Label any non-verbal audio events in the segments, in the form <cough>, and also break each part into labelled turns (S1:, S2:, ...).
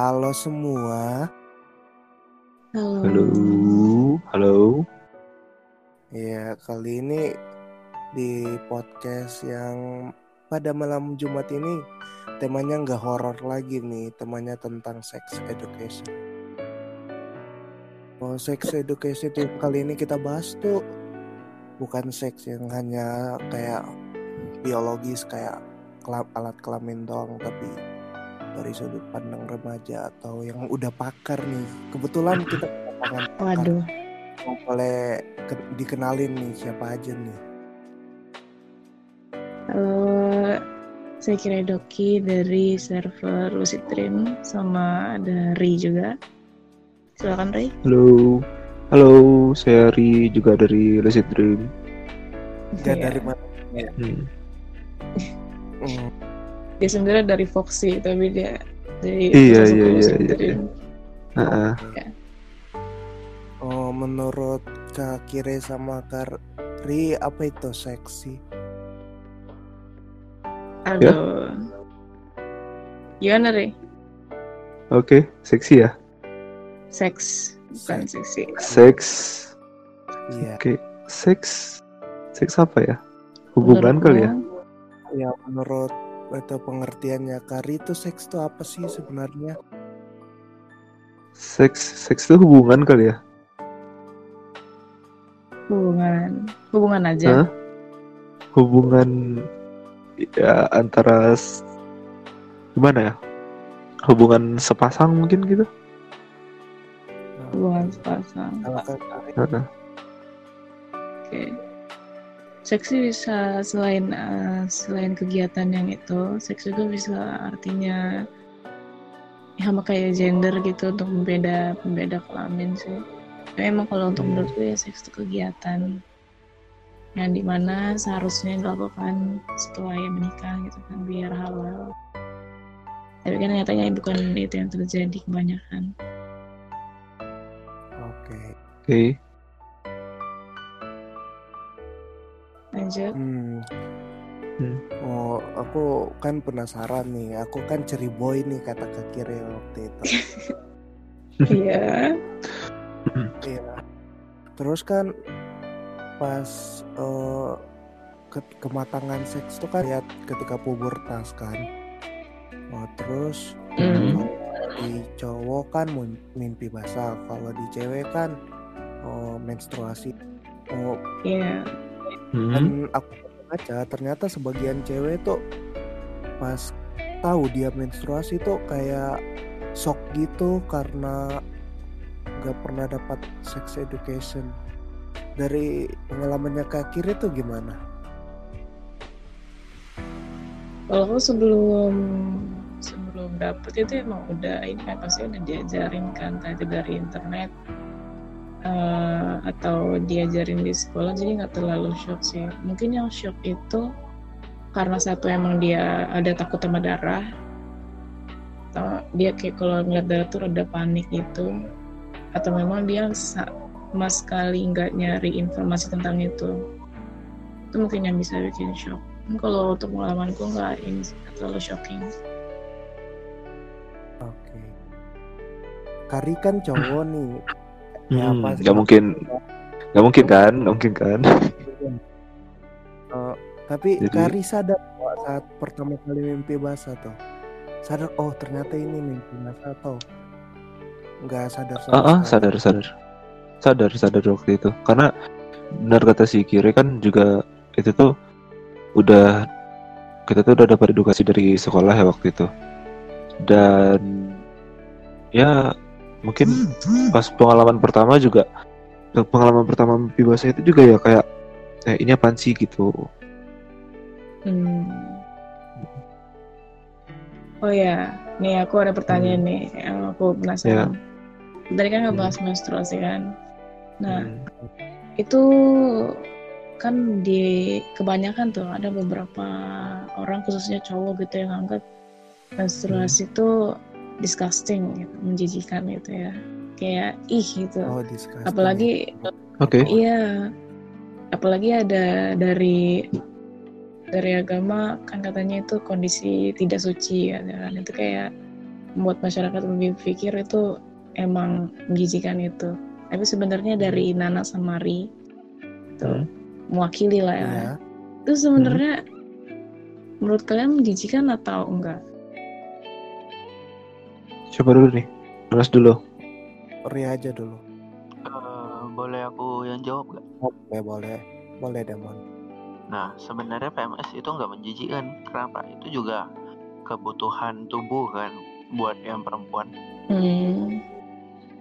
S1: Halo semua.
S2: Halo.
S3: Halo, halo.
S1: Ya, kali ini di podcast yang pada malam Jumat ini temanya nggak horor lagi nih, temanya tentang sex education. Oh, sex education yang kali ini kita bahas tuh bukan seks yang hanya kayak biologis kayak alat kelamin doang, tapi dari sudut pandang remaja atau yang udah pakar nih. Kebetulan kita kedatangan pakar.
S2: Waduh.
S1: Mau boleh ke- dikenalin nih siapa aja nih.
S2: Halo. Saya kira Doki dari server Lucid Dream sama ada Ri juga. Silakan Ri.
S3: Halo. Halo, saya Ri juga dari Lucid Dream.
S2: Iya.
S1: dari mana?
S3: Hmm.
S1: Hmm, <laughs>
S2: Dia sebenarnya dari Foxy tapi dia dari
S3: Iya, iya, iya, iya. Ah,
S1: Oh, menurut Kak Kire sama Kak Ri apa itu seksi?
S2: Aduh. Gimana Ri?
S3: Oke, seksi ya.
S2: Seks bukan seksi.
S3: Seks.
S1: Iya,
S3: Oke, seks. Seks apa ya? Hubungan kali ya?
S1: Ya menurut itu pengertiannya Kak Ri itu seks itu apa sih sebenarnya?
S3: Seks, seks itu hubungan kali ya?
S2: Hubungan. Hubungan aja.
S3: Hah? Hubungan ya antara gimana ya? Hubungan sepasang mungkin gitu?
S2: Hubungan sepasang. Oke. Seksi bisa selain eh, selain kegiatan yang itu, seks juga bisa artinya ya sama kayak gender gitu untuk pembeda pembeda kelamin sih. Tapi emang kalau untuk
S3: Hmm.
S2: menurutku ya seks itu kegiatan yang di mana seharusnya dilakukan setelah ya menikah gitu kan biar halal. Tapi kan nyatanya bukan itu yang terjadi kebanyakan.
S1: Oke.
S3: Oke.
S2: Lanjut.
S1: Hmm.
S3: Hmm.
S1: Oh, aku kan penasaran nih. Aku kan ceriboy nih kata Kak Kire waktu itu. <laughs>
S2: Iya.
S1: Iya. Terus kan pas eh, ke- kematangan seks tuh kan lihat ketika pubertas kan. Oh, terus
S2: Hmm.
S1: di cowok kan mimpi basah, kalau di cewek kan oh, menstruasi. Oh,
S2: Iya.
S3: Hmm.
S1: dan aku baca ternyata sebagian cewek tuh pas tahu dia menstruasi tuh kayak shock gitu karena nggak pernah dapat sex education dari pengalamannya kak kiri tuh gimana?
S2: Kalau aku sebelum sebelum dapet itu emang udah ini kan pasti udah diajarin kan itu dari internet eh, atau diajarin di sekolah jadi nggak terlalu shock sih. Mungkin yang shock itu karena satu emang dia ada takut sama darah. Atau dia kayak kalau ngeliat darah tuh rada panik gitu. Atau memang dia sama sekali nggak nyari informasi tentang itu. Itu mungkin yang bisa bikin shock. Kalau untuk pengalamanku nggak ini terlalu shocking.
S1: Oke. Kari kan cowok nih. Ya,
S3: Hmm, nggak mungkin, nggak mungkin kan, nggak mungkin kan?
S1: Eh, <laughs> tapi
S3: Jadi-
S1: Kari sadar saat pertama kali mimpi basah tuh. Sadar oh ternyata ini mimpi basah tuh. Nggak sadar
S3: Ah, ah,
S1: sekali.
S3: sadar, sadar, sadar, sadar waktu itu. Karena benar kata si Kiri kan juga itu tuh udah kita tuh udah dapat edukasi dari sekolah ya waktu itu. Dan ya mungkin pas pengalaman pertama juga pengalaman pertama mimpi basah itu juga ya kayak eh ini apaan sih gitu.
S2: Hmm. Oh ya, nih aku ada pertanyaan nih yang aku penasaran. Tadi kan ngebahas menstruasi kan. Nah,
S3: Hmm.
S2: itu kan di kebanyakan tuh ada beberapa orang khususnya cowok gitu yang anggap menstruasi itu disgusting gitu, menjijikan gitu ya. Kayak ih gitu.
S1: Oh, disgusting.
S2: Apalagi
S3: Oke.
S2: Iya, apalagi ada dari dari agama kan katanya itu kondisi tidak suci ya kan itu kayak membuat masyarakat lebih pikir itu emang menjijikan itu tapi sebenarnya dari Nana Samari itu
S3: Hmm.
S2: mewakili lah ya
S1: ya
S2: itu sebenarnya menurut kalian menjijikan atau enggak
S3: Coba dulu nih. Anas dulu.
S1: Ri aja dulu
S4: Eh, boleh aku yang jawab gak?
S1: boleh boleh boleh Demon
S4: Nah, sebenarnya PMS itu nggak menjijikkan. Kenapa? Itu juga kebutuhan tubuh kan buat yang perempuan.
S2: hmm.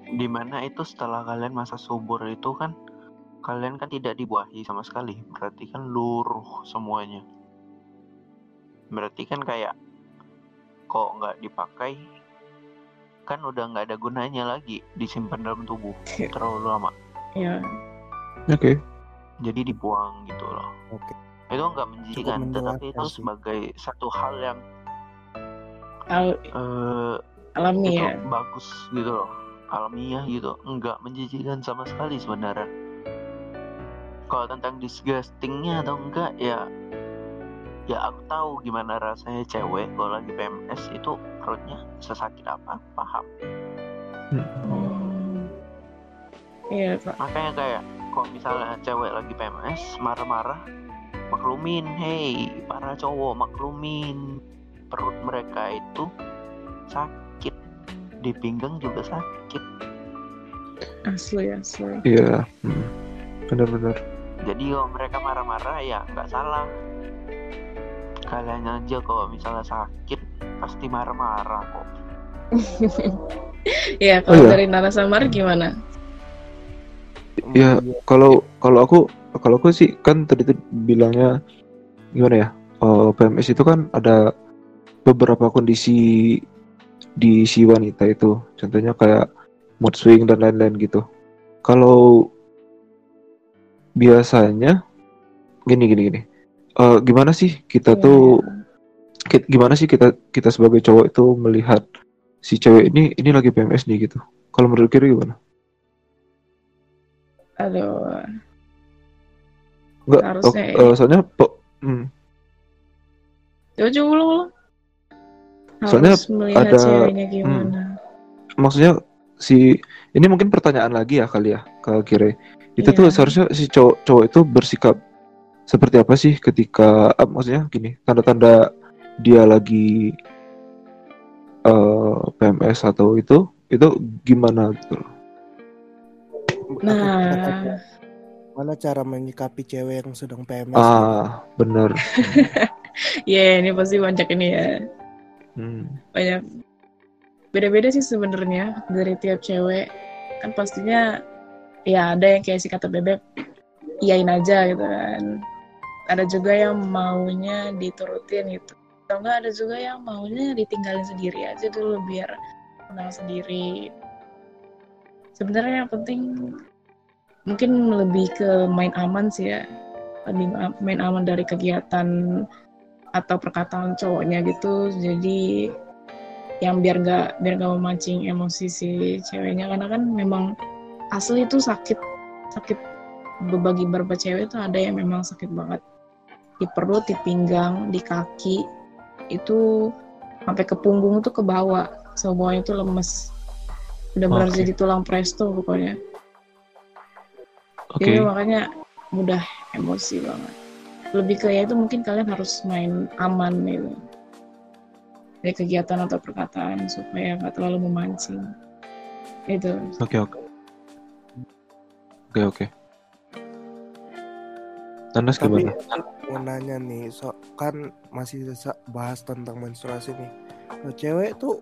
S4: Di mana itu setelah kalian masa subur itu kan kalian kan tidak dibuahi sama sekali. Berarti kan luruh semuanya. Berarti kan kayak kok nggak dipakai kan udah nggak ada gunanya lagi disimpan dalam tubuh terlalu lama.
S2: ya
S3: Oke.
S4: Jadi dibuang gitu loh.
S1: oke
S4: Itu nggak menjijikan, tetapi itu
S1: sih.
S4: sebagai satu hal yang
S2: al-
S4: eh,
S2: alami ya
S4: bagus gitu loh alamiah gitu nggak menjijikan sama sekali sebenarnya kalau tentang disgustingnya atau enggak ya ya aku tahu gimana rasanya cewek kalau lagi PMS itu perutnya sesakit apa paham
S2: Hmm. iya kak
S4: makanya kayak kalau misalnya cewek lagi PMS marah-marah maklumin hey para cowok maklumin perut mereka itu sakit di pinggang juga sakit
S2: asli asli
S3: Iya. Hmm. Benar-benar.
S4: Jadi kalau mereka marah-marah ya nggak salah. Kalian aja kalau misalnya sakit pasti marah-marah kok. <laughs>
S2: ya
S3: Oh,
S2: kalau
S3: iya.
S2: dari Nana Samar gimana
S3: Ya,
S1: Iya.
S3: kalau kalau aku kalau aku sih kan tadi tuh bilangnya gimana ya? eh, PMS itu kan ada beberapa kondisi di si wanita itu. Contohnya kayak mood swing dan lain-lain gitu. Kalau biasanya gini gini gini. Eh, gimana sih kita
S2: Iya.
S3: tuh ki- gimana sih kita kita sebagai cowok itu melihat si cewek ini ini lagi PMS nih gitu. Kalau menurut kira gimana?
S2: aduh
S3: Enggak,
S2: Harusnya
S3: oh, eh, soalnya po- hmm,
S2: ulang ulang
S3: Soalnya
S2: harus melihat
S3: ada-
S2: ceweknya gimana
S3: maksudnya si ini mungkin pertanyaan lagi ya kali ya ke Kire. Itu tuh
S2: Iya.
S3: seharusnya si cowok cowok itu bersikap seperti apa sih ketika eh, maksudnya gini, tanda-tanda dia lagi eh, PMS atau itu itu gimana gitu loh.
S2: nah.
S1: Mana cara menyikapi cewek yang sedang PMS
S3: Ah, bener. <laughs>
S2: ya ini pasti banyak ini ya.
S3: Hmm.
S2: banyak. Beda-beda sih sebenarnya dari tiap cewek. Kan pastinya ya ada yang kayak si kata bebek iyain aja gitu kan. Ada juga yang maunya diturutin gitu atau enggak ada juga yang maunya ditinggalin sendiri aja dulu biar kenal sendiri. Sebenarnya yang penting mungkin lebih ke main aman sih ya. Lebih ma- main aman dari kegiatan atau perkataan cowoknya gitu. Jadi yang biar nggak biar nggak memancing emosi si ceweknya. Karena kan memang asli itu sakit sakit bagi beberapa cewek itu ada yang memang sakit banget. Di perut di pinggang di kaki itu sampai ke punggung itu ke bawah semuanya itu lemes udah benar
S3: Oke.
S2: jadi tulang presto pokoknya
S3: Oke.
S2: jadi makanya mudah emosi banget lebih ke ya itu mungkin kalian harus main aman gitu dari kegiatan atau perkataan supaya nggak terlalu memancing itu
S3: Oke, oke. Oke, oke. Nanas
S1: tapi
S3: gimana?
S1: mau nanya nih so kan masih bahas tentang menstruasi nih. Nah, cewek tuh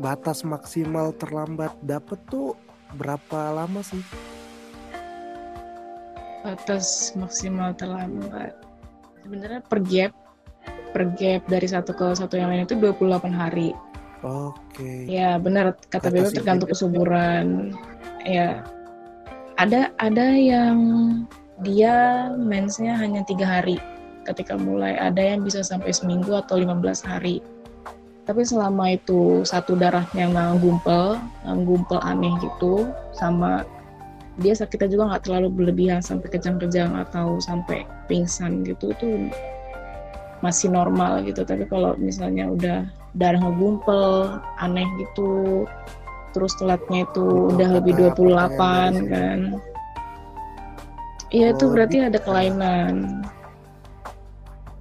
S1: batas maksimal terlambat dapet tuh berapa lama sih?
S2: Batas maksimal terlambat. Sebenarnya per gap per gap dari satu ke satu yang lain itu 28 hari.
S1: Oke.
S2: Ya benar kata Bebe tergantung kesuburan. Ya ada ada yang dia mensnya hanya tiga hari ketika mulai. Ada yang bisa sampai seminggu atau 15 hari. Tapi selama itu satu darahnya nggak gumpel nggak gumpel aneh gitu sama dia sakitnya juga nggak terlalu berlebihan sampai kejang-kejang atau sampai pingsan gitu tuh masih normal gitu. Tapi kalau misalnya udah darah ngegumpel aneh gitu terus telatnya itu udah lebih 28 kan iya itu
S1: Oh,
S2: berarti
S1: lebih.
S2: ada kelainan.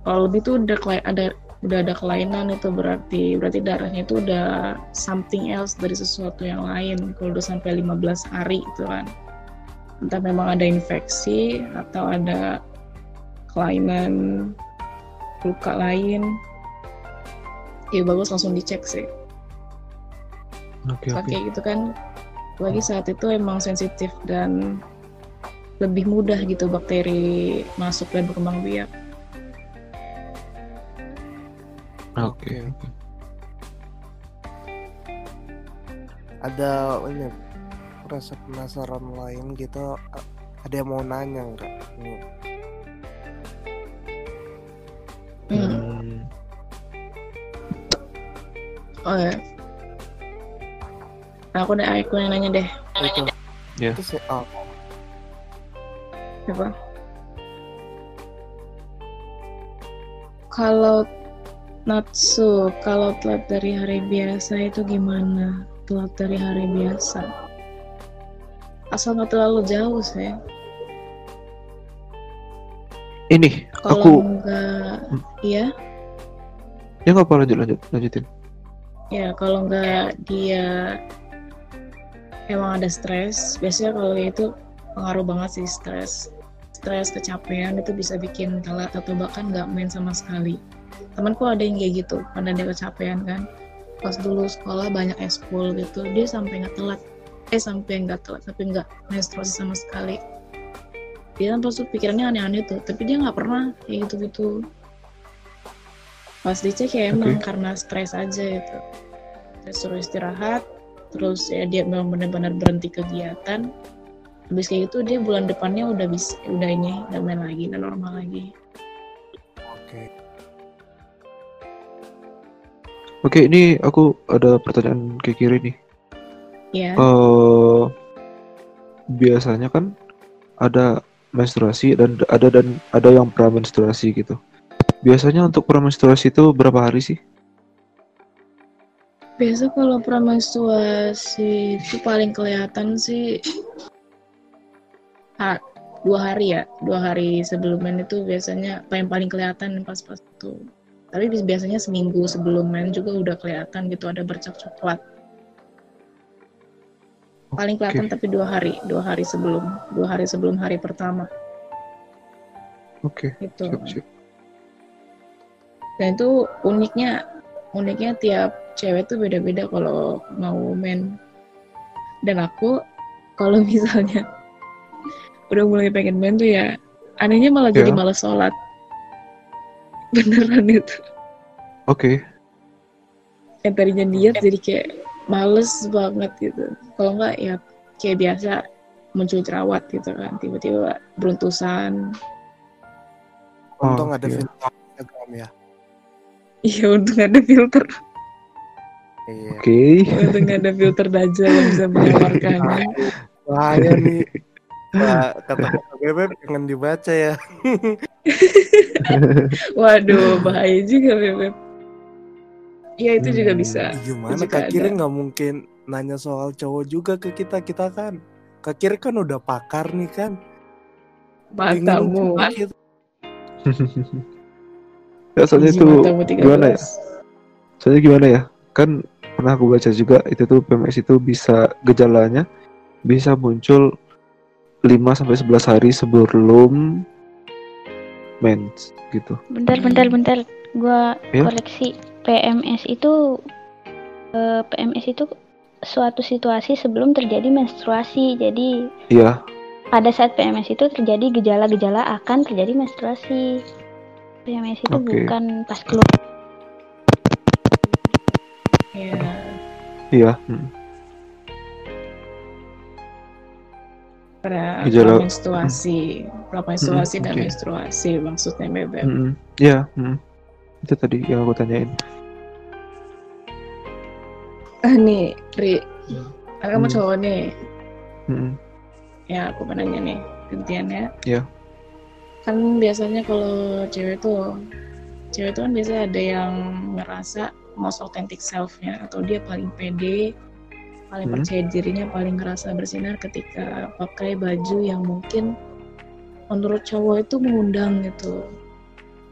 S2: Kalau lebih tuh udah ada udah ada kelainan itu berarti. Berarti darahnya itu udah something else dari sesuatu yang lain. Kalau udah sampai 15 hari itu kan. Entah memang ada infeksi atau ada kelainan luka lain. Ya bagus langsung dicek sih.
S3: Oke.
S2: kayak gitu kan. Lagi saat itu emang sensitif dan lebih mudah gitu bakteri masuk dan berkembang biak
S3: Oke.
S1: Oke. Ada ini rasa penasaran lain gitu. Ada yang mau nanya nggak?
S2: Hmm.
S3: Hmm.
S2: oh ya aku udah aku yang nanya deh
S1: Itu.
S3: Ya.
S1: Itu sih. Oh,
S2: apa? Kalau natsu kalau telat dari hari biasa itu gimana? Telat dari hari biasa? Asal nggak terlalu jauh sih.
S3: Ini
S2: kalau
S3: aku
S2: nggak
S3: Hmm.
S2: iya?
S3: Ya nggak apa lanjut lanjut lanjutin.
S2: ya kalau nggak dia emang ada stres biasanya kalau itu pengaruh banget sih stres stres kecapean itu bisa bikin telat atau bahkan nggak main sama sekali. Temanku ada yang kayak gitu karena dia kecapean kan. Pas dulu sekolah banyak eskul gitu dia sampai nggak telat. Eh sampai nggak telat tapi nggak menstruasi sama sekali. Dia kan pasti pikirannya aneh-aneh tuh tapi dia nggak pernah kayak gitu-gitu. Pas dicek ya emang karena stres aja itu saya suruh istirahat terus ya dia memang benar-benar berhenti kegiatan habis kayak gitu dia bulan depannya udah bisa udah ini udah main lagi udah normal lagi
S1: Oke.
S3: Oke ini aku ada pertanyaan ke kiri nih.
S2: ya
S3: eh biasanya kan ada menstruasi dan ada dan ada yang pramenstruasi gitu. Biasanya untuk pramenstruasi itu berapa hari sih?
S2: biasa kalau pramenstruasi itu paling kelihatan sih ah, dua hari ya. Dua hari sebelum men itu biasanya paling paling kelihatan pas-pas itu. Tapi biasanya seminggu sebelum men juga udah kelihatan gitu ada bercak coklat. Paling kelihatan tapi dua hari. Dua hari sebelum dua hari sebelum hari pertama.
S3: Oke.
S2: itu
S3: siap, siap.
S2: dan itu uniknya uniknya tiap cewek tuh beda-beda kalau mau men dan aku kalau <laughs> misalnya udah mulai pengen men tuh ya anehnya malah jadi
S3: Ya.
S2: malas sholat <laughs> beneran itu
S3: Oke.
S2: yang tadinya diet jadi kayak males banget gitu kalau enggak ya kayak biasa muncul jerawat gitu kan tiba-tiba beruntusan
S1: Untung
S3: Oh,
S1: ada
S3: iya.
S1: filter Instagram ya.
S2: iya untung ada filter
S1: Iya.
S3: Oke.
S2: untung ada filter dajjal yang bisa menyamarkan
S1: Bahaya nih. Kata bebek jangan dibaca ya. <laughs>
S2: Waduh, bahaya juga Bebek. Iya itu juga
S3: Hmm.
S2: bisa.
S1: Gimana
S2: juga
S1: Kak Kiri nggak mungkin nanya soal cowok juga ke kita kita kan. Kak Kiri kan udah pakar nih kan.
S2: Matamu. <laughs>
S3: Ya soalnya itu
S2: matamu 13.
S3: gimana ya? Soalnya gimana ya? Kan pernah aku baca juga itu tuh PMS itu bisa gejalanya bisa muncul 5 sampai 11 hari sebelum mens gitu.
S5: Bentar, bentar, bentar. Gua
S3: Ya.
S5: koreksi. PMS itu eh, PMS itu suatu situasi sebelum terjadi menstruasi. Jadi
S3: Iya,
S5: pada saat PMS itu terjadi gejala-gejala akan terjadi menstruasi. PMS itu
S3: Oke.
S5: bukan pas keluar.
S2: Iya.
S3: iya. hmm.
S2: Pada
S3: Gejala-
S2: menstruasi, menstruasi dan
S3: oke.
S2: menstruasi maksudnya Bebek.
S3: Iya, mm. itu tadi yang aku tanyain.
S2: Ah nih, Ri. Kan kamu
S3: Hmm.
S2: cowok nih.
S3: Mm-mm.
S2: Ya, aku mau nanya nih. Gantian ya.
S3: Iya.
S2: Kan biasanya kalau cewek tuh cewek tuh kan biasa ada yang ngerasa most authentic self-nya atau dia paling pede paling
S3: Hmm.
S2: percaya dirinya paling ngerasa bersinar ketika pakai baju yang mungkin menurut cowok itu mengundang gitu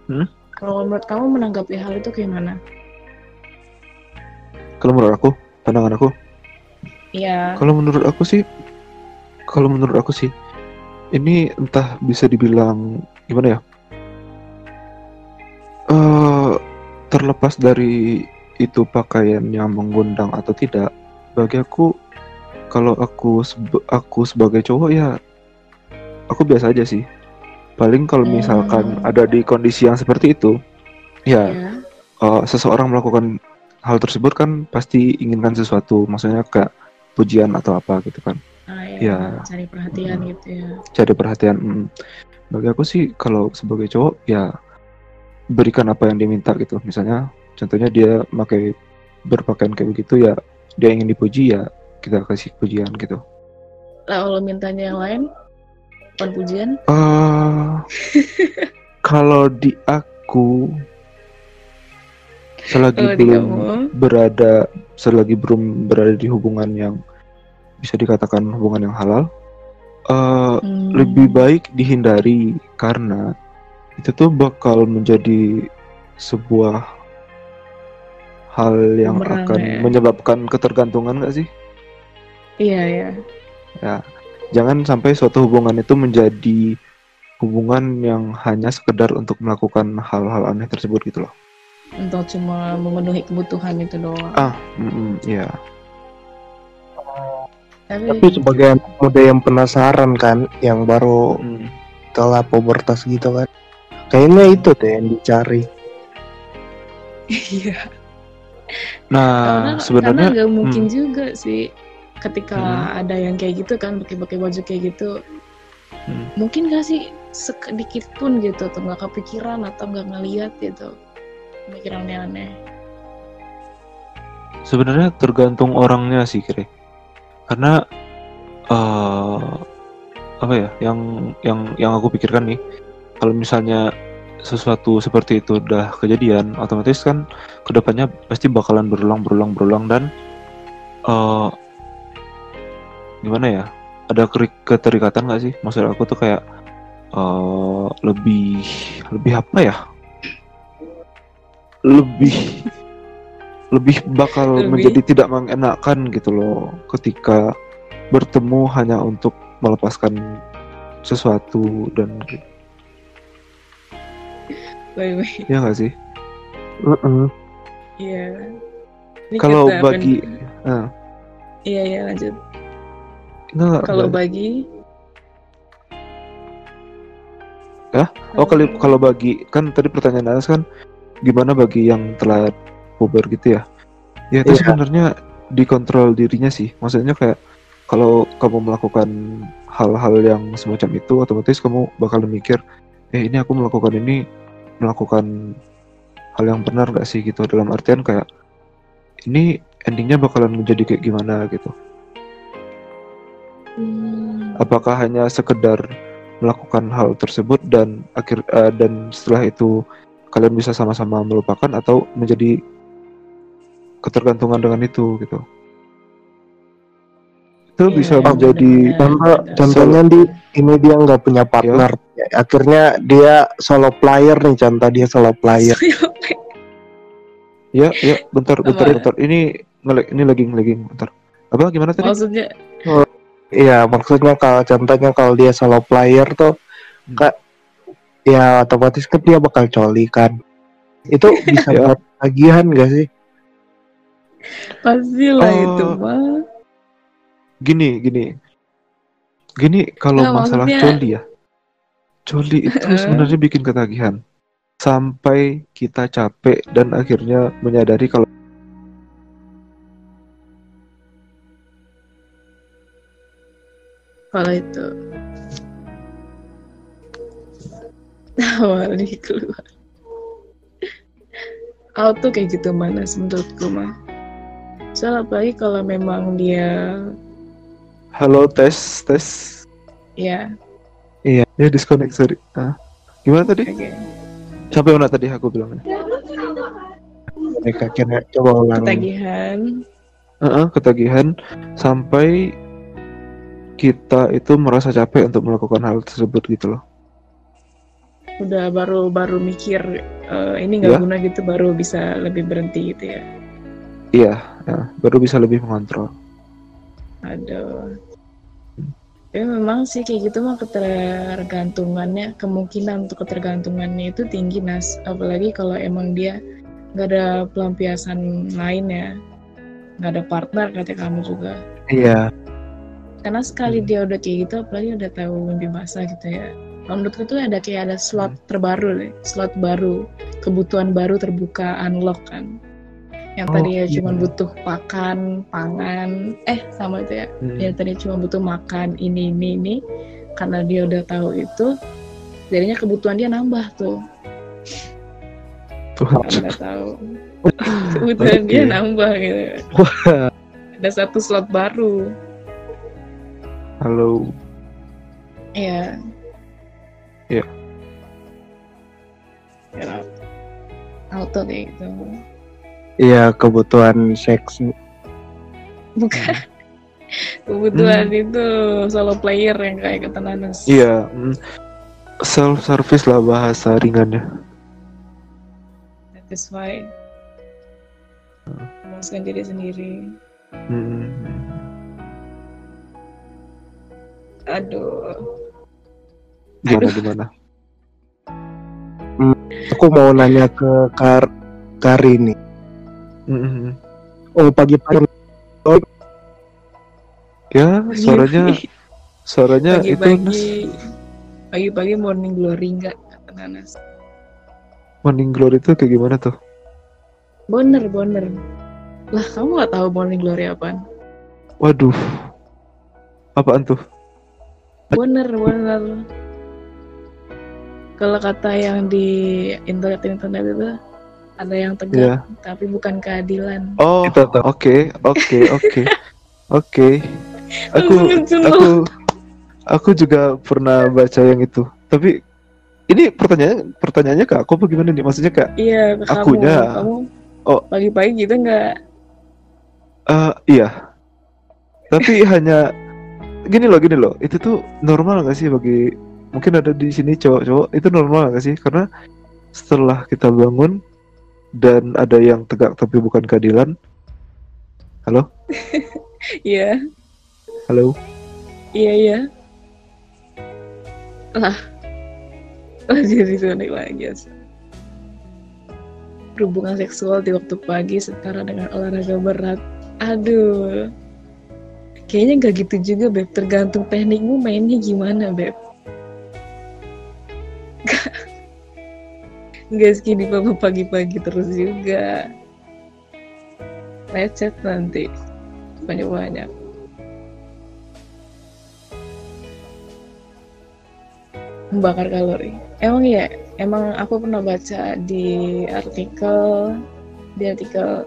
S3: Hmm.
S2: kalau menurut kamu menanggapi hal itu gimana
S3: Kalau menurut aku, pandangan aku,
S2: Iya
S3: kalau menurut aku sih, kalau menurut aku sih, ini entah bisa dibilang gimana ya? eh terlepas dari itu pakaian yang mengundang atau tidak, bagi aku, kalau aku sebe- aku sebagai cowok ya, aku biasa aja sih. Paling kalau misalkan
S2: Hmm.
S3: ada di kondisi yang seperti itu, ya
S2: Iya.
S3: uh, seseorang melakukan hal tersebut kan pasti inginkan sesuatu, maksudnya kayak pujian atau apa gitu kan,
S2: Ah, ya,
S3: Ya.
S2: cari perhatian
S3: Hmm.
S2: gitu ya
S3: cari perhatian. mm. Bagi aku sih kalau sebagai cowok ya berikan apa yang diminta gitu, misalnya contohnya dia pakai berpakaian kayak begitu ya, dia ingin dipuji ya kita kasih pujian gitu.
S2: Lah kalau mintanya yang lain bukan pujian
S3: eh <laughs> kalau di aku selagi
S2: di
S3: belum berada selagi belum berada di hubungan yang bisa dikatakan hubungan yang halal eh
S2: Hmm.
S3: lebih baik dihindari karena itu tuh bakal menjadi sebuah hal yang
S2: Bumerang
S3: akan
S2: ya.
S3: menyebabkan ketergantungan gak sih?
S2: iya ya
S3: Jangan sampai suatu hubungan itu menjadi hubungan yang hanya sekedar untuk melakukan hal-hal aneh tersebut gitu loh.
S2: untuk cuma memenuhi kebutuhan itu doang
S3: Ah, mm ya.
S2: tapi,
S1: Tapi sebagai anak muda yang penasaran kan, yang baru
S3: Mm.
S1: setelah pubertas gitu kan, kayaknya itu deh yang dicari. <laughs>
S2: iya
S3: Nah,
S2: karena
S3: sebenarnya
S2: nggak mungkin
S3: hmm.
S2: juga sih ketika
S3: Hmm.
S2: ada yang kayak gitu kan pakai-pakai baju kayak gitu
S3: Hmm.
S2: mungkin gak sih sedikit pun gitu tuh nggak kepikiran atau nggak ngeliat gitu pemikiran aneh
S3: sebenarnya tergantung orangnya sih kira. Karena eh apa ya, yang yang yang aku pikirkan nih, kalau misalnya sesuatu seperti itu udah kejadian, otomatis kan ke depannya pasti bakalan berulang, berulang, berulang dan eh gimana ya? Ada keterikatan nggak sih? Maksud aku tuh kayak eh lebih lebih apa ya? Lebih lebih bakal
S2: Lebih?
S3: menjadi tidak mengenakan gitu loh ketika bertemu hanya untuk melepaskan sesuatu dan
S2: by the way.
S3: Ya nggak sih?
S2: Iya. Ini
S3: kalau
S2: kata
S3: bagi
S2: pen-
S3: eh,
S2: iya iya lanjut.
S3: Enggak enggak,
S2: kalau
S3: enggak.
S2: bagi
S3: Hah? oh kali kalau bagi kan tadi pertanyaan Anas kan gimana bagi yang telah puber gitu ya? Ya itu
S1: Iya.
S3: sebenarnya dikontrol dirinya sih. Maksudnya kayak kalau kamu melakukan hal-hal yang semacam itu otomatis kamu bakal mikir eh ini aku melakukan ini melakukan hal yang benar gak sih gitu? Dalam artian kayak ini endingnya bakalan menjadi kayak gimana gitu?
S2: Hmm,
S3: apakah hanya sekedar melakukan hal tersebut dan akhir eh, dan setelah itu kalian bisa sama-sama melupakan atau menjadi ketergantungan dengan itu gitu itu
S2: Iya,
S3: bisa
S2: iya,
S3: menjadi
S2: benar-benar.
S1: Contoh,
S2: Ada.
S1: contohnya di ini dia nggak punya partner. Akhirnya dia solo player nih, contoh dia solo player.
S3: ya ya bentar bentar
S2: Apa?
S3: bentar ini ngelag ini lagi lagging bentar apa gimana tadi
S2: maksudnya
S1: Iya, maksudnya kalau contohnya kalau dia solo player tuh,
S3: Hmm.
S1: kak, ya otomatis kan dia bakal coli kan. Itu bisa <laughs> buat tagihan gak sih?
S2: pastilah
S3: Oh.
S2: itu mah
S3: gini gini. Gini kalau
S2: Nggak,
S3: masalah
S2: maksudnya-
S3: coli ya. Coli itu <laughs> sebenarnya bikin ketagihan. Sampai kita capek dan akhirnya menyadari kalau
S2: kalau itu. Awal nih <laughs> keluar auto kayak gitu mana menurutku mah. Soal apalagi kalau memang dia
S3: halo tes tes
S2: ya
S3: iya ya disconnect sorry ah. gimana tadi
S2: oke
S3: sampai mana tadi aku bilangnya
S1: Mereka kira coba ulang.
S2: ketagihan
S3: Heeh, ketagihan sampai kita itu merasa capek untuk melakukan hal tersebut gitu loh.
S2: udah baru baru mikir eh, ini nggak
S3: Ya.
S2: guna gitu baru bisa lebih berhenti gitu ya
S3: Iya, ya, baru bisa lebih mengontrol.
S2: Aduh tapi memang sih kayak gitu mah ketergantungannya kemungkinan untuk ketergantungannya itu tinggi nas apalagi kalau emang dia nggak ada pelampiasan lain ya nggak ada partner kata kamu juga
S1: Iya.
S2: karena sekali
S3: Hmm.
S2: dia udah kayak gitu apalagi udah tahu mimpi basah gitu ya Kalau menurutku tuh ada kayak ada slot
S3: Hmm.
S2: terbaru deh slot baru kebutuhan baru terbuka unlock kan yang
S1: Oh,
S2: tadinya
S1: iya.
S2: cuma butuh pakan pangan eh sama itu ya
S3: Hmm.
S2: yang tadinya cuma butuh makan ini ini ini karena dia udah tahu itu jadinya kebutuhan dia nambah tuh
S3: Tuhan.
S2: karena tahu kebutuhan dia
S3: Oke.
S2: nambah gitu ada satu slot baru
S3: Halo.
S2: Iya.
S3: Iya.
S2: Ya, auto deh gitu.
S1: Iya kebutuhan seks.
S2: Bukan. <laughs> Kebutuhan
S3: Hmm.
S2: itu solo player yang kayak kata Nanas.
S3: Iya, self service lah bahasa ringannya.
S2: Satisfy. Memuaskan diri sendiri.
S3: Hmm.
S2: Aduh.
S3: Gimana
S2: Aduh.
S3: gimana? <laughs>
S1: Aku mau nanya ke Kar Kari nih.
S3: Hmm.
S1: Oh pagi-pagi
S3: Ya, suaranya suaranya itu Nas.
S2: pagi-pagi morning glory enggak kata Nanas.
S3: Morning Glory itu kayak gimana tuh?
S2: Boner, boner. Lah, kamu nggak tahu morning glory apaan?
S3: Waduh. Apaan tuh?
S2: Bener, bener. Kalau kata yang di internet-internet itu ada yang tegak,
S3: Iya.
S2: tapi bukan keadilan.
S3: Oh, oke, oke, oke. Oke. <laughs> Aku aku aku juga pernah baca yang itu. Tapi ini pertanyaan pertanyaannya ke aku apa gimana nih? Maksudnya kak
S2: Iya, ke kamu.
S3: Akunya.
S2: Kamu
S3: Oh.
S2: pagi-pagi gitu nggak?
S3: Eh, iya. Tapi <laughs> hanya gini loh, gini loh. Itu tuh normal nggak sih bagi mungkin ada di sini cowok-cowok itu normal nggak sih? Karena setelah kita bangun dan ada yang tegak tapi bukan keadilan. Halo, <laughs>
S2: Iya,
S3: halo.
S2: iya, iya. Lah, lah jadi sonik lagi. Berhubungan seksual di waktu pagi setara dengan olahraga berat. Aduh. Kayaknya nggak gitu juga, Beb. Tergantung teknikmu mainnya gimana, Beb. Nggak segini papa pagi-pagi terus juga. Lecet nanti. Banyak-banyak. Membakar kalori. Emang ya, emang aku pernah baca di artikel di artikel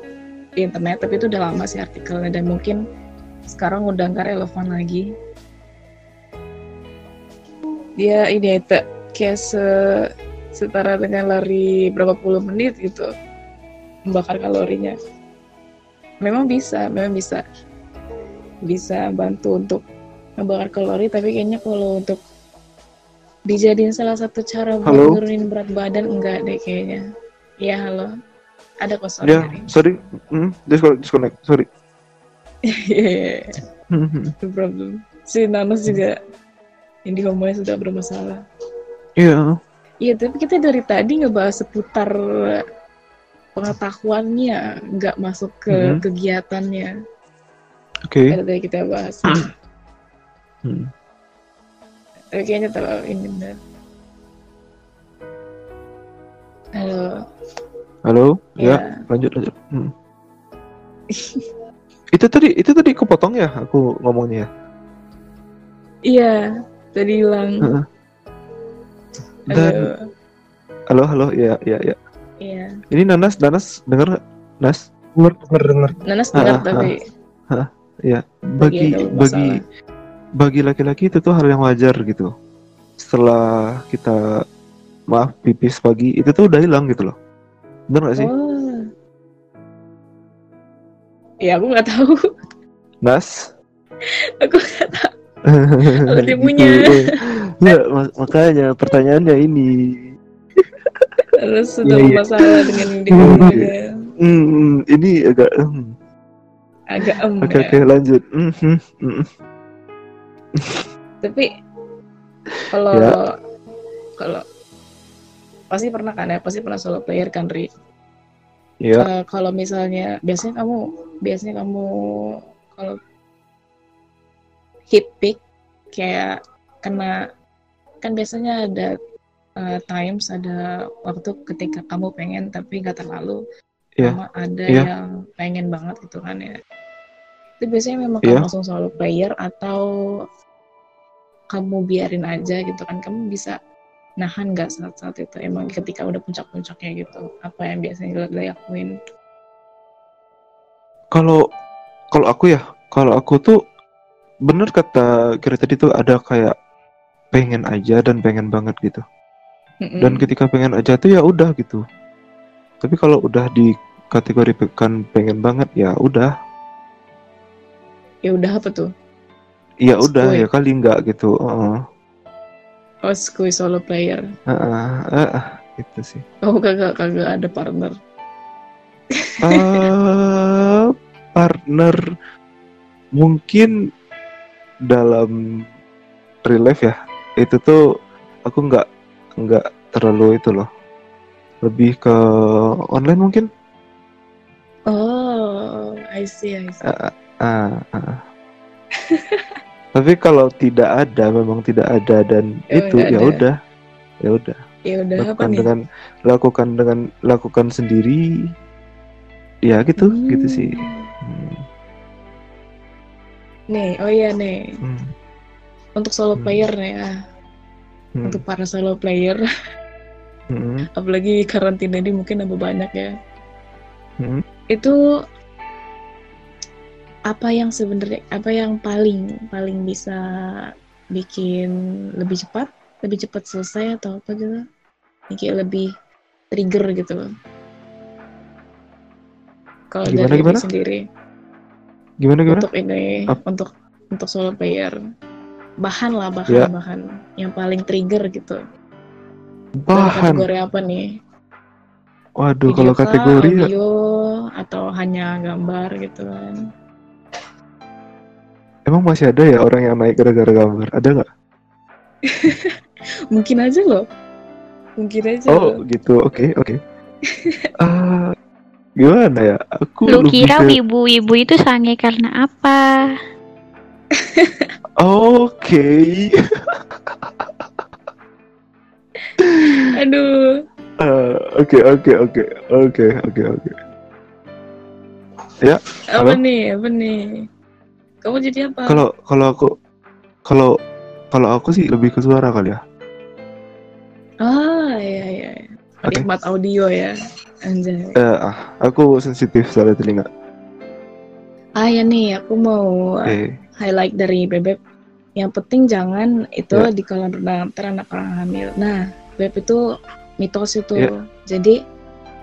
S2: internet, tapi itu udah lama sih artikelnya dan mungkin sekarang udah nggak relevan lagi. Dia ini itu kayak se- setara dengan lari berapa puluh menit gitu membakar kalorinya. Memang bisa, memang bisa bisa bantu untuk membakar kalori, tapi kayaknya kalau untuk dijadiin salah satu cara buat
S3: Halo?
S2: nurunin berat badan enggak deh kayaknya. Iya halo, ada kok suara
S3: Ya,
S2: dari.
S3: sorry. Hmm, disconnect, disconnect. Sorry. <laughs>
S2: No problem. Si Nanos juga Indi homonya sudah bermasalah.
S3: Iya.
S2: Iya, tapi kita dari tadi ngebahas seputar pengetahuannya, nggak masuk ke
S3: Mhm.
S2: kegiatannya.
S3: Oke.
S2: Ada tadi kita bahas.
S3: Hmm.
S2: Tapi kayaknya terlalu ini benar. Halo,
S3: Halo. Ya,
S2: ya.
S3: lanjut lanjut. Hmm. <laughs> itu tadi itu tadi kepotong ya aku ngomongnya. ya?
S2: Iya, tadi hilang.
S3: Heeh. Dan
S2: Halo,
S3: halo ya ya ya.
S2: iya.
S3: Ini Nanas Nanas denger nggak? Nas?
S1: denger denger denger.
S2: Nanas
S3: Ah,
S2: dengar
S3: ah,
S2: tapi
S3: Ya, bagi bagi bagi laki-laki itu tuh hal yang wajar gitu. Setelah kita maaf pipis pagi itu tuh udah hilang gitu loh. Bener gak sih?
S2: Oh, ya aku nggak tahu
S3: Nas <laughs>
S2: aku nggak tahu Kalau dia punya.
S3: ya mak- makanya pertanyaannya ini
S2: terus sudah
S3: Iya, iya.
S2: bermasalah dengan
S3: Iya,
S2: dia
S3: iya. hmm, ini agak hmm,
S2: agak em
S3: oke
S2: ya.
S3: oke lanjut Hmm, hmm, hmm.
S2: tapi kalau
S3: Ya.
S2: kalau pasti pernah kan ya pasti pernah solo player kan Ri
S3: ya
S2: Eh, kalau misalnya biasanya kamu biasanya kamu kalau hit pick kayak kena kan biasanya ada eh, times ada waktu ketika kamu pengen tapi nggak terlalu
S3: Iya.
S2: sama ada
S3: Iya.
S2: yang pengen banget gitu kan ya itu biasanya memang
S3: Iya.
S2: kamu langsung solo player atau kamu biarin aja gitu kan kamu bisa nahan nggak saat-saat itu emang ketika udah puncak-puncaknya gitu apa yang biasanya dilakuin
S3: kalau kalau aku ya kalau aku tuh bener kata Kira tadi tuh ada kayak pengen aja dan pengen banget gitu.
S2: Mm-mm.
S3: dan ketika pengen aja tuh ya udah gitu. Tapi kalau udah dikategorikan pengen banget ya udah.
S2: Ya udah apa tuh?
S3: Ya udah ya kali enggak gitu Heeh.
S2: oh skuy solo player.
S3: Heeh, heeh, itu sih.
S2: Oh kagak kagak ada partner.
S3: Eh, partner. Mungkin dalam real life ya itu tuh aku nggak nggak terlalu itu loh. Lebih ke online mungkin.
S2: Oh I see I see.
S3: Ah, ah, ah. <laughs> tapi kalau tidak ada memang tidak ada dan
S2: Oh,
S3: itu
S2: nggak
S3: ya udah ya udah.
S2: Ya udah apa
S3: lakukan
S2: nih?
S3: dengan lakukan dengan lakukan sendiri. Ya gitu gitu
S2: Hmm.
S3: sih. Hmm,
S2: nih oh iya nih.
S3: Hmm,
S2: untuk solo
S3: Hmm.
S2: player nih ya
S3: hmm,
S2: untuk para solo player. <laughs>
S3: Hmm,
S2: apalagi karantina ini mungkin nambah banyak ya.
S3: Hmm.
S2: itu apa yang sebenarnya apa yang paling paling bisa bikin lebih cepat lebih cepat selesai atau apa gitu? Bikin lebih trigger gitu. Loh kalau dari
S3: gimana?
S2: diri sendiri
S3: gimana gimana?
S2: Untuk ini
S3: Ap-
S2: untuk untuk solo player. Bahan lah bahan
S3: Ya.
S2: bahan yang paling trigger gitu.
S3: Bahan.
S2: kategori apa nih?
S3: Waduh
S2: Video
S3: kalau
S2: kah,
S3: kategori ya.
S2: audio atau hanya gambar gitu kan?
S3: Emang masih ada ya orang yang naik gara-gara gambar? Ada nggak? <laughs>
S2: Mungkin aja loh. Mungkin aja
S3: oh
S2: loh.
S3: gitu. Oke oke. Ah, <laughs> gimana ya aku
S5: Lu kira
S3: ke-
S5: wibu-wibu itu sange karena apa? <laughs>
S3: oke <laughs>
S2: aduh
S3: Ah, oke oke oke oke oke oke
S2: apa
S3: Halo?
S2: nih apa nih kamu jadi apa
S3: kalau kalau aku kalau kalau aku sih lebih ke suara kali ya
S2: ah iya iya iya.
S3: Oke.
S2: penikmat audio ya anjay
S3: Eh, ah aku sensitif soal telinga
S2: ah ya nih aku mau
S3: oke
S2: highlight dari bebek yang penting jangan itu
S3: Ya.
S2: di kolam renang ntar anak orang hamil nah bebek itu mitos itu
S3: Ya.
S2: jadi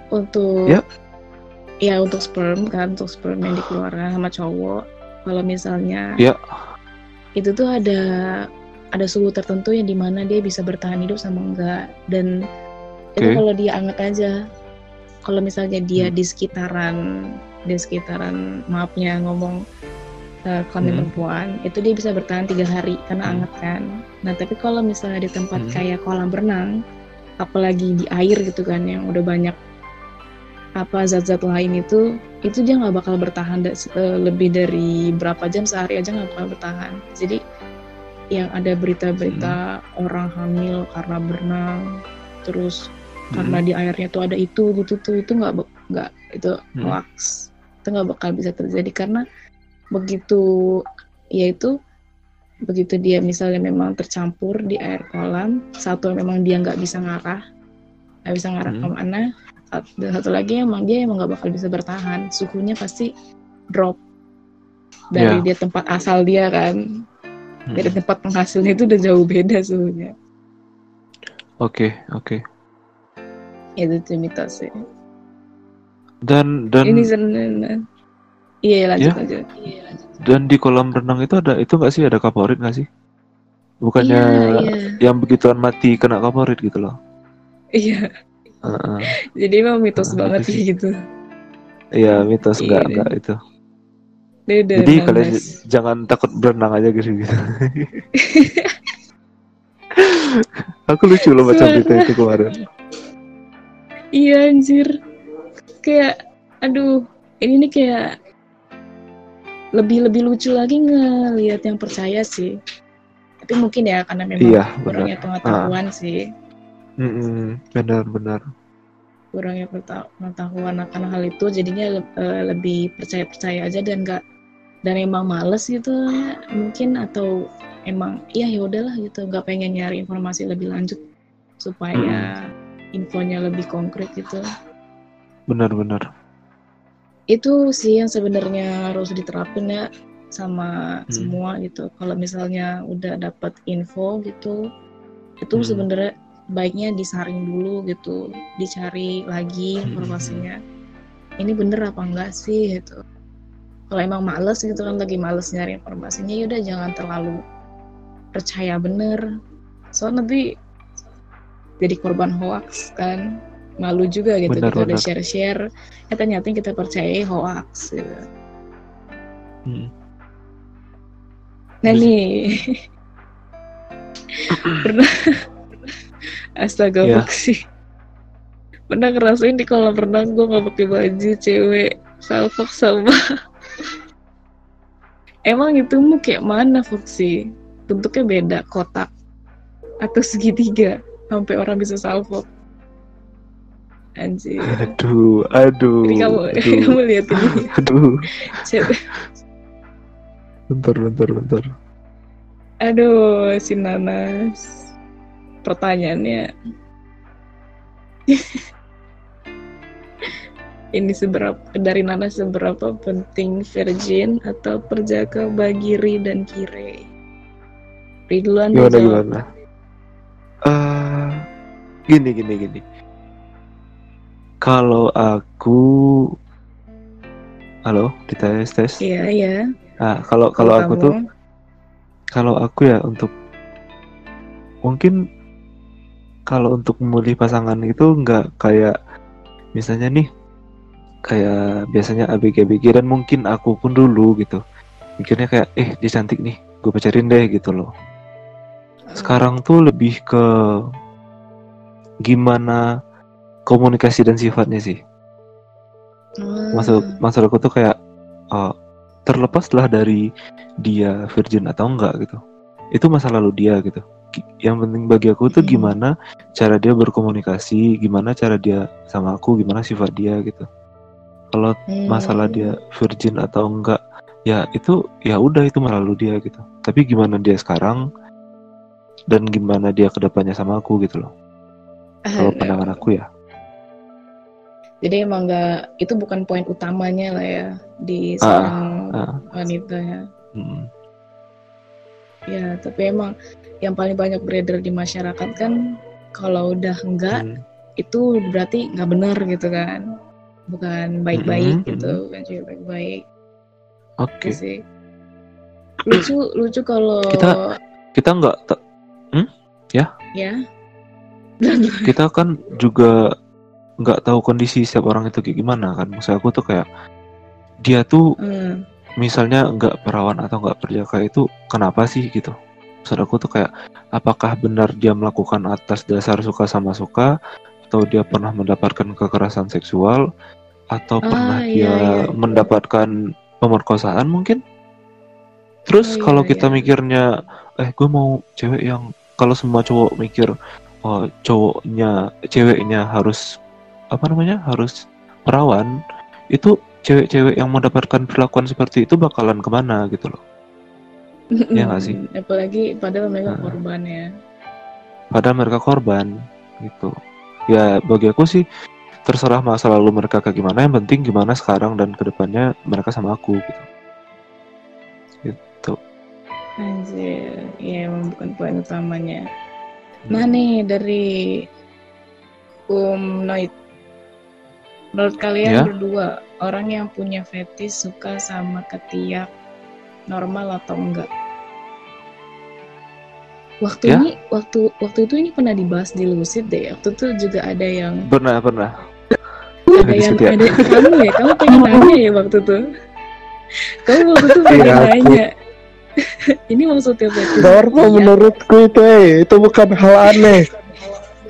S2: untuk
S3: Ya.
S2: ya untuk sperm kan untuk sperm yang dikeluarkan sama cowok kalau misalnya
S3: Ya.
S2: itu tuh ada ada suhu tertentu yang di mana dia bisa bertahan hidup sama enggak dan itu
S3: Oke.
S2: kalau dia anget aja kalau misalnya dia
S3: Hmm.
S2: di sekitaran di sekitaran maafnya ngomong uh, kelamin
S3: Hmm.
S2: perempuan itu dia bisa bertahan tiga hari karena
S3: Hmm.
S2: anget kan nah tapi kalau misalnya di tempat
S3: Hmm.
S2: kayak kolam renang apalagi di air gitu kan yang udah banyak apa zat-zat lain itu itu dia nggak bakal bertahan da- eh, lebih dari berapa jam sehari aja nggak bakal bertahan jadi yang ada berita-berita orang hamil karena berenang terus karena di airnya tuh ada itu gitu tuh itu nggak nggak itu
S3: Hmm.
S2: hoax itu nggak bakal bisa terjadi karena begitu yaitu begitu dia misalnya memang tercampur di air kolam satu memang dia nggak bisa ngarah nggak bisa ngarah
S3: Hmm.
S2: ke mana dan satu lagi emang dia emang nggak bakal bisa bertahan suhunya pasti drop dari
S3: Ya.
S2: dia tempat asal dia kan
S3: Hmm.
S2: dari tempat penghasilnya itu udah jauh beda suhunya
S3: oke oke
S2: itu tuh mitos sih
S3: dan dan
S2: ini sebenarnya Iya lanjut
S3: Ya.
S2: lanjut. Iya lanjut.
S3: Dan di kolam renang itu ada itu nggak sih ada kaporit nggak sih? Bukannya
S2: Iya iya
S3: yang begituan mati kena kaporit gitu loh.
S2: iya.
S3: Heeh.
S2: Jadi emang mitos
S3: Nah,
S2: banget
S3: itu
S2: sih gitu.
S3: Iya mitos
S2: Iya
S3: nggak
S2: deh.
S3: nggak itu.
S2: Udah
S3: Jadi kalian
S2: 16.
S3: j- jangan takut berenang aja gitu gitu. <laughs> Aku lucu loh baca berita itu kemarin.
S2: Iya anjir. Kayak aduh, ini nih kayak lebih lebih lucu lagi ngelihat yang percaya sih. Tapi mungkin ya karena memang
S3: Iya
S2: kurangnya pengetahuan sih.
S3: Mm-mm, benar benar.
S2: Kurangnya pengeta- pengetahuan akan hal itu jadinya le- eh, lebih percaya-percaya aja dan enggak dan emang males gitu ya mungkin atau emang iya ya udahlah gitu nggak pengen nyari informasi lebih lanjut supaya infonya lebih konkret gitu
S3: Benar benar.
S2: itu sih yang sebenarnya harus diterapin ya sama
S3: Hmm.
S2: semua gitu kalau misalnya udah dapat info gitu itu
S3: Hmm.
S2: sebenarnya baiknya disaring dulu gitu dicari lagi
S3: Hmm.
S2: informasinya ini bener apa enggak sih gitu kalau emang males gitu kan lagi males nyari informasinya yaudah jangan terlalu percaya bener soalnya nanti jadi korban hoax kan malu juga gitu
S3: Benar,
S2: kita udah
S3: benar.
S2: share-share eh ternyata kita percayai hoax gitu.
S3: Mm.
S2: Nah
S3: Bisa.
S2: nih <laughs> pernah astaga
S3: Iya.
S2: sih pernah ngerasain di kolam renang gue nggak pakai baju cewek salfok sama emang itu mau kayak mana Foxy bentuknya beda kotak atau segitiga sampai orang bisa salfok anjir
S3: Aduh, aduh.
S2: jadi kamu <laughs>
S3: aduh,
S2: kamu lihat ini <laughs>
S3: aduh. Bentar, bentar, bentar.
S2: Aduh, si Nanas. Pertanyaannya. <laughs> Ini seberapa dari Nanas seberapa penting virgin atau perjaka bagi Ri dan Kire? Ri duluan
S3: Gimana gimana? Gini gini gini. Kalau aku, halo, dites tes.
S2: Iya, iya.
S3: Nah, kalau kalau aku tuh, kalau aku ya untuk mungkin kalau untuk memilih pasangan itu nggak kayak misalnya nih kayak biasanya ABG-ABG dan mungkin aku pun dulu gitu mikirnya kayak eh dia cantik nih gue pacarin deh gitu loh sekarang tuh lebih ke gimana komunikasi dan sifatnya sih?
S2: Ah,
S3: maksud maksud aku tuh kayak eh, terlepaslah dari dia virgin atau enggak gitu. Itu masa lalu dia gitu. Yang penting bagi aku tuh
S2: Hmm.
S3: gimana cara dia berkomunikasi gimana cara dia sama aku gimana sifat dia gitu. Kalau
S2: hmm.
S3: masalah dia virgin atau enggak ya itu ya udah itu masa lalu dia gitu. Tapi gimana dia sekarang dan gimana dia ke depannya sama aku gitu loh kalau <laughs> pandangan aku ya
S2: Jadi emang nggak itu bukan poin utamanya lah ya di
S3: Ah,
S2: seorang
S3: ah.
S2: wanita ya.
S3: Mm,
S2: Ya, tapi emang yang paling banyak beredar di masyarakat kan kalau udah enggak
S3: mm,
S2: itu berarti nggak benar gitu kan. Bukan baik-baik
S3: Mhm,
S2: gitu, bukan cewek baik-baik
S3: oke
S2: gitu sih. Lucu lucu kalau
S3: Kita- kita nggak ta-
S2: ya. <laughs>
S3: kita kan juga nggak tahu kondisi setiap orang itu kayak gimana kan maksud aku tuh kayak dia tuh
S2: Hmm,
S3: misalnya nggak perawan atau nggak perjaka itu kenapa sih gitu maksud aku tuh kayak apakah benar dia melakukan atas dasar suka sama suka atau dia pernah mendapatkan kekerasan seksual atau
S2: Ah,
S3: pernah
S2: iya,
S3: dia
S2: iya.
S3: mendapatkan pemerkosaan mungkin terus
S2: Oh,
S3: kalau
S2: iya,
S3: kita
S2: iya.
S3: mikirnya eh gue mau cewek yang kalau semua cowok mikir oh cowoknya ceweknya harus apa namanya harus perawan itu cewek-cewek yang mendapatkan perlakuan seperti itu bakalan ke mana gitu loh Iya nggak sih?
S2: Apalagi padahal mereka
S3: Ah.
S2: korban ya.
S3: padahal mereka korban gitu ya bagi aku sih terserah masa lalu mereka kayak gimana yang penting gimana sekarang dan ke depannya mereka sama aku gitu gitu
S2: Anjir, ya emang bukan poin utamanya. Nah nih dari Um Noit, menurut kalian
S3: Ya.
S2: berdua orang yang punya fetish suka sama ketiak normal atau enggak? Waktu
S3: Ya?
S2: ini, waktu waktu itu ini pernah dibahas di Lucid deh. Waktu itu juga ada yang
S3: Pernah, pernah.
S2: ada yang ada kamu ya, kamu pengen nanya ya waktu itu. Kamu waktu itu pengen
S3: Iya, aku. <laughs>
S2: ini maksudnya fetish
S1: Normal
S2: ketiak.
S1: menurutku itu eh itu bukan hal aneh.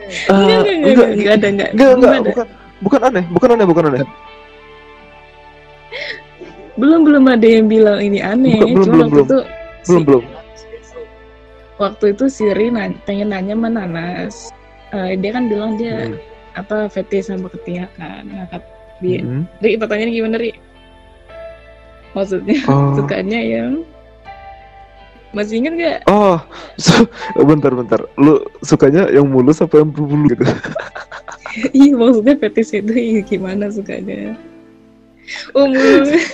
S3: Eh,
S2: Enggak, enggak, enggak, enggak, enggak ada, enggak.
S3: bukan, bukan aneh, bukan aneh, bukan aneh.
S2: Belum belum ada yang bilang ini aneh.
S3: Belum, belum,
S2: Cuma
S3: belum,
S2: waktu
S3: belum.
S2: itu
S3: Belum,
S2: si-
S3: belum.
S2: waktu itu si Ri nanya- pengen nanya sama Nanas. Eh, dia kan bilang dia
S3: Hmm.
S2: apa fetish sama ketiak kan. Ngangkat dia.
S3: Hmm.
S2: Ri, pertanyaannya gimana Ri? Maksudnya
S3: Oh. <laughs>
S2: sukanya yang masih inget gak?
S3: Oh, so, bentar, bentar. Lu sukanya yang mulus apa yang berbulu gitu? <laughs>
S2: Iya maksudnya fetish itu iya, gimana sukanya? Oh mulus. <laughs>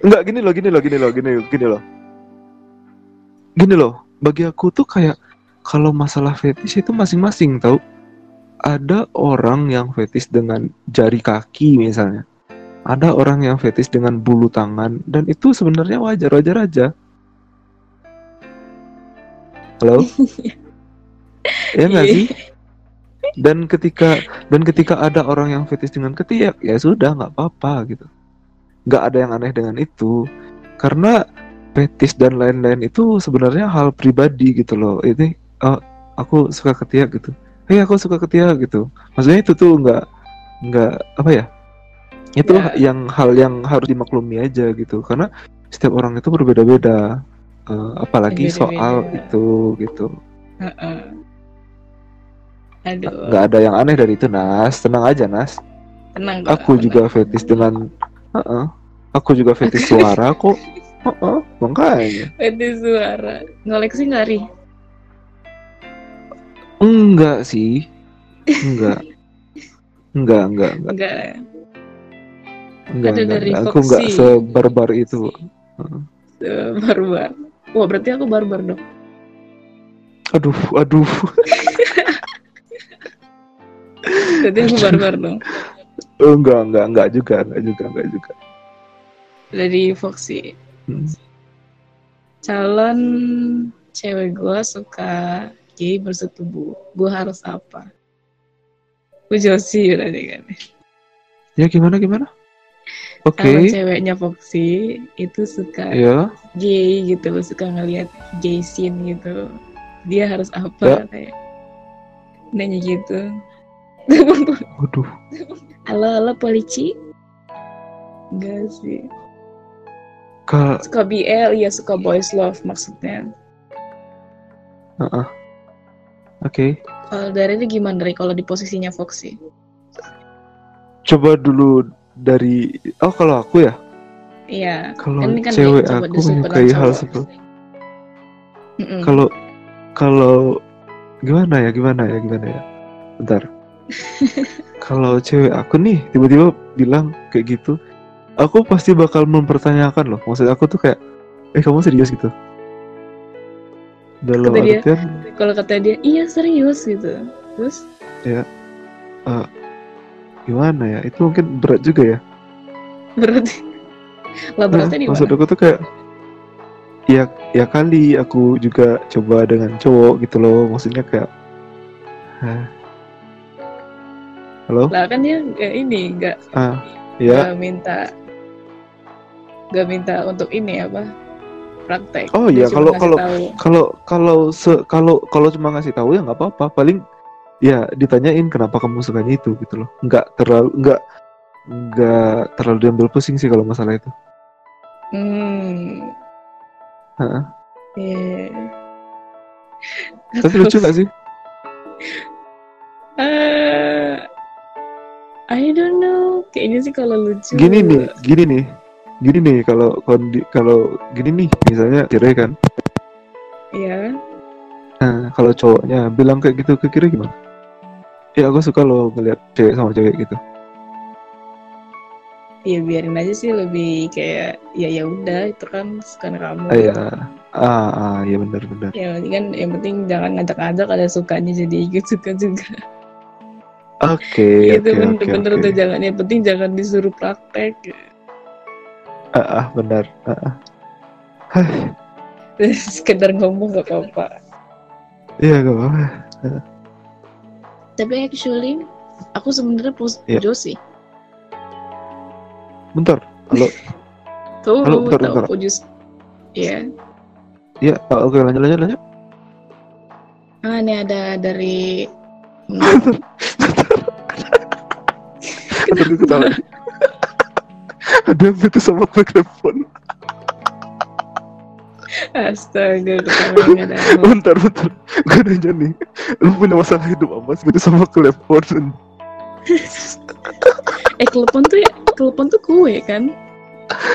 S3: Enggak, gini loh, gini loh, gini loh, gini, gini loh. Gini loh, bagi aku tuh kayak kalau masalah fetish itu masing-masing tau. Ada orang yang fetish dengan jari kaki misalnya. Ada orang yang fetish dengan bulu tangan dan itu sebenarnya wajar-wajar aja. Halo? <laughs> ya nggak
S2: Iya.
S3: sih? Dan ketika dan ketika ada orang yang fetish dengan ketiak, ya sudah nggak apa-apa gitu nggak ada yang aneh dengan itu karena fetis dan lain-lain itu sebenarnya hal pribadi gitu loh ini oh, aku suka ketiak gitu hei aku suka ketiak gitu maksudnya itu tuh nggak nggak apa ya itu
S2: Ya.
S3: yang hal yang harus dimaklumi aja gitu karena setiap orang itu berbeda-beda Eh, apalagi
S2: Beda-beda.
S3: soal itu gitu.
S2: Aduh.
S3: nggak ada yang aneh dari itu Nas tenang aja Nas
S2: Tenang. kok,
S3: aku
S2: tenang.
S3: juga fetish dengan Heeh. aku juga fetish <laughs> suara kok Heeh, makanya
S2: Fetish suara. Ngoleksi nggak Ri?
S3: enggak sih <laughs> enggak enggak enggak enggak
S2: Enggak.
S3: Enggak,
S2: Ada
S3: enggak,
S2: dari
S3: enggak. aku enggak
S2: Foxy.
S3: sebarbar itu
S2: Barbar. Wah berarti aku barbar dong.
S3: aduh aduh
S2: Berarti aku barbar dong.
S3: enggak enggak enggak juga enggak juga enggak juga
S2: Dari Foxy.
S3: Hmm.
S2: Calon cewek gue suka gay bersetubuh. Gue harus apa? Gue Josie berarti kan.
S3: ya gimana gimana oke
S2: Kalau ceweknya Foxy itu suka
S3: ya
S2: gay gitu, suka ngelihat gay scene gitu. Dia harus apa kayak nanya gitu. <laughs>
S3: waduh
S2: halo halo polisi? Enggak sih.
S3: kak
S2: Suka BL, ya suka boys love maksudnya.
S3: Heeh. oke
S2: Kalau dari ini gimana dari kalau di posisinya Foxy?
S3: coba dulu dari oh kalau aku ya?
S2: Iya.
S3: kalau
S2: kan
S3: cewek aku menyukai hal seperti kalau kalau gimana ya gimana ya gimana ya? Bentar. <laughs> Kalau cewek aku nih tiba-tiba bilang kayak gitu aku pasti bakal mempertanyakan loh. Maksud aku tuh kayak eh kamu serius gitu? Dalam
S2: Kata
S3: artian
S2: Kalau kata dia, iya serius gitu. Terus
S3: gimana ya? Itu mungkin berat juga ya.
S2: Berarti lah beratnya
S3: Nah, maksud aku tuh kayak ya ya kali aku juga coba dengan cowok gitu loh. Maksudnya kayak Hah. halo?
S2: Lah kan dia nggak ini nggak
S3: ah ya
S2: minta nggak minta untuk ini apa praktek.
S3: Oh iya, kalau- kalau- kalau kalau kalau kalau cuma ngasih tahu ya nggak apa-apa. Paling ya ditanyain kenapa kamu sukanya itu gitu loh nggak terlalu nggak nggak terlalu diambil pusing sih kalau masalah itu
S2: Hmm.
S3: Heeh.
S2: Iya.
S3: tapi lucu nggak sih
S2: Eh, I don't know. Kayaknya sih kalau lucu.
S3: gini nih gini nih gini nih kalau kondi kalau gini nih misalnya cerai kan
S2: Iya.
S3: nah kalau cowoknya bilang kayak gitu ke kira gimana ya aku suka loh ngeliat cewek sama cewek gitu
S2: Ya biarin aja sih lebih kayak ya ya udah itu kan suka kamu.
S3: ah ya ah, ah ya benar benar
S2: Ya penting kan yang penting jangan ngajak-ngajak ada sukanya jadi ikut suka juga.
S3: Oke, <laughs>
S2: itu
S3: oke,
S2: bener-bener udah jangan yang penting jangan disuruh praktek
S3: Ah, ah, benar. Ah, ah. <laughs>
S2: Sekedar ngomong gak apa-apa
S3: Iya, gak apa-apa.
S2: Tapi actually aku sebenarnya pus
S3: Iya.
S2: pujo sih
S3: Bentar. Halo. <laughs>
S2: tuh
S3: Halo, bentar,
S2: tahu
S3: bentar.
S2: pujo Iya.
S3: Iya, ah, oke lanjut lanjut lanjut.
S2: Ah, ini ada dari <laughs>
S3: ketawa. Ada yang putus sama mikrofon.
S2: Astaga, <laughs> ada.
S3: Bentar, bentar. Gue nanya nih. Lu punya masalah hidup apa sih? Sama telepon.
S2: Eh, kelepon tuh ya, kelepon tuh kue kan?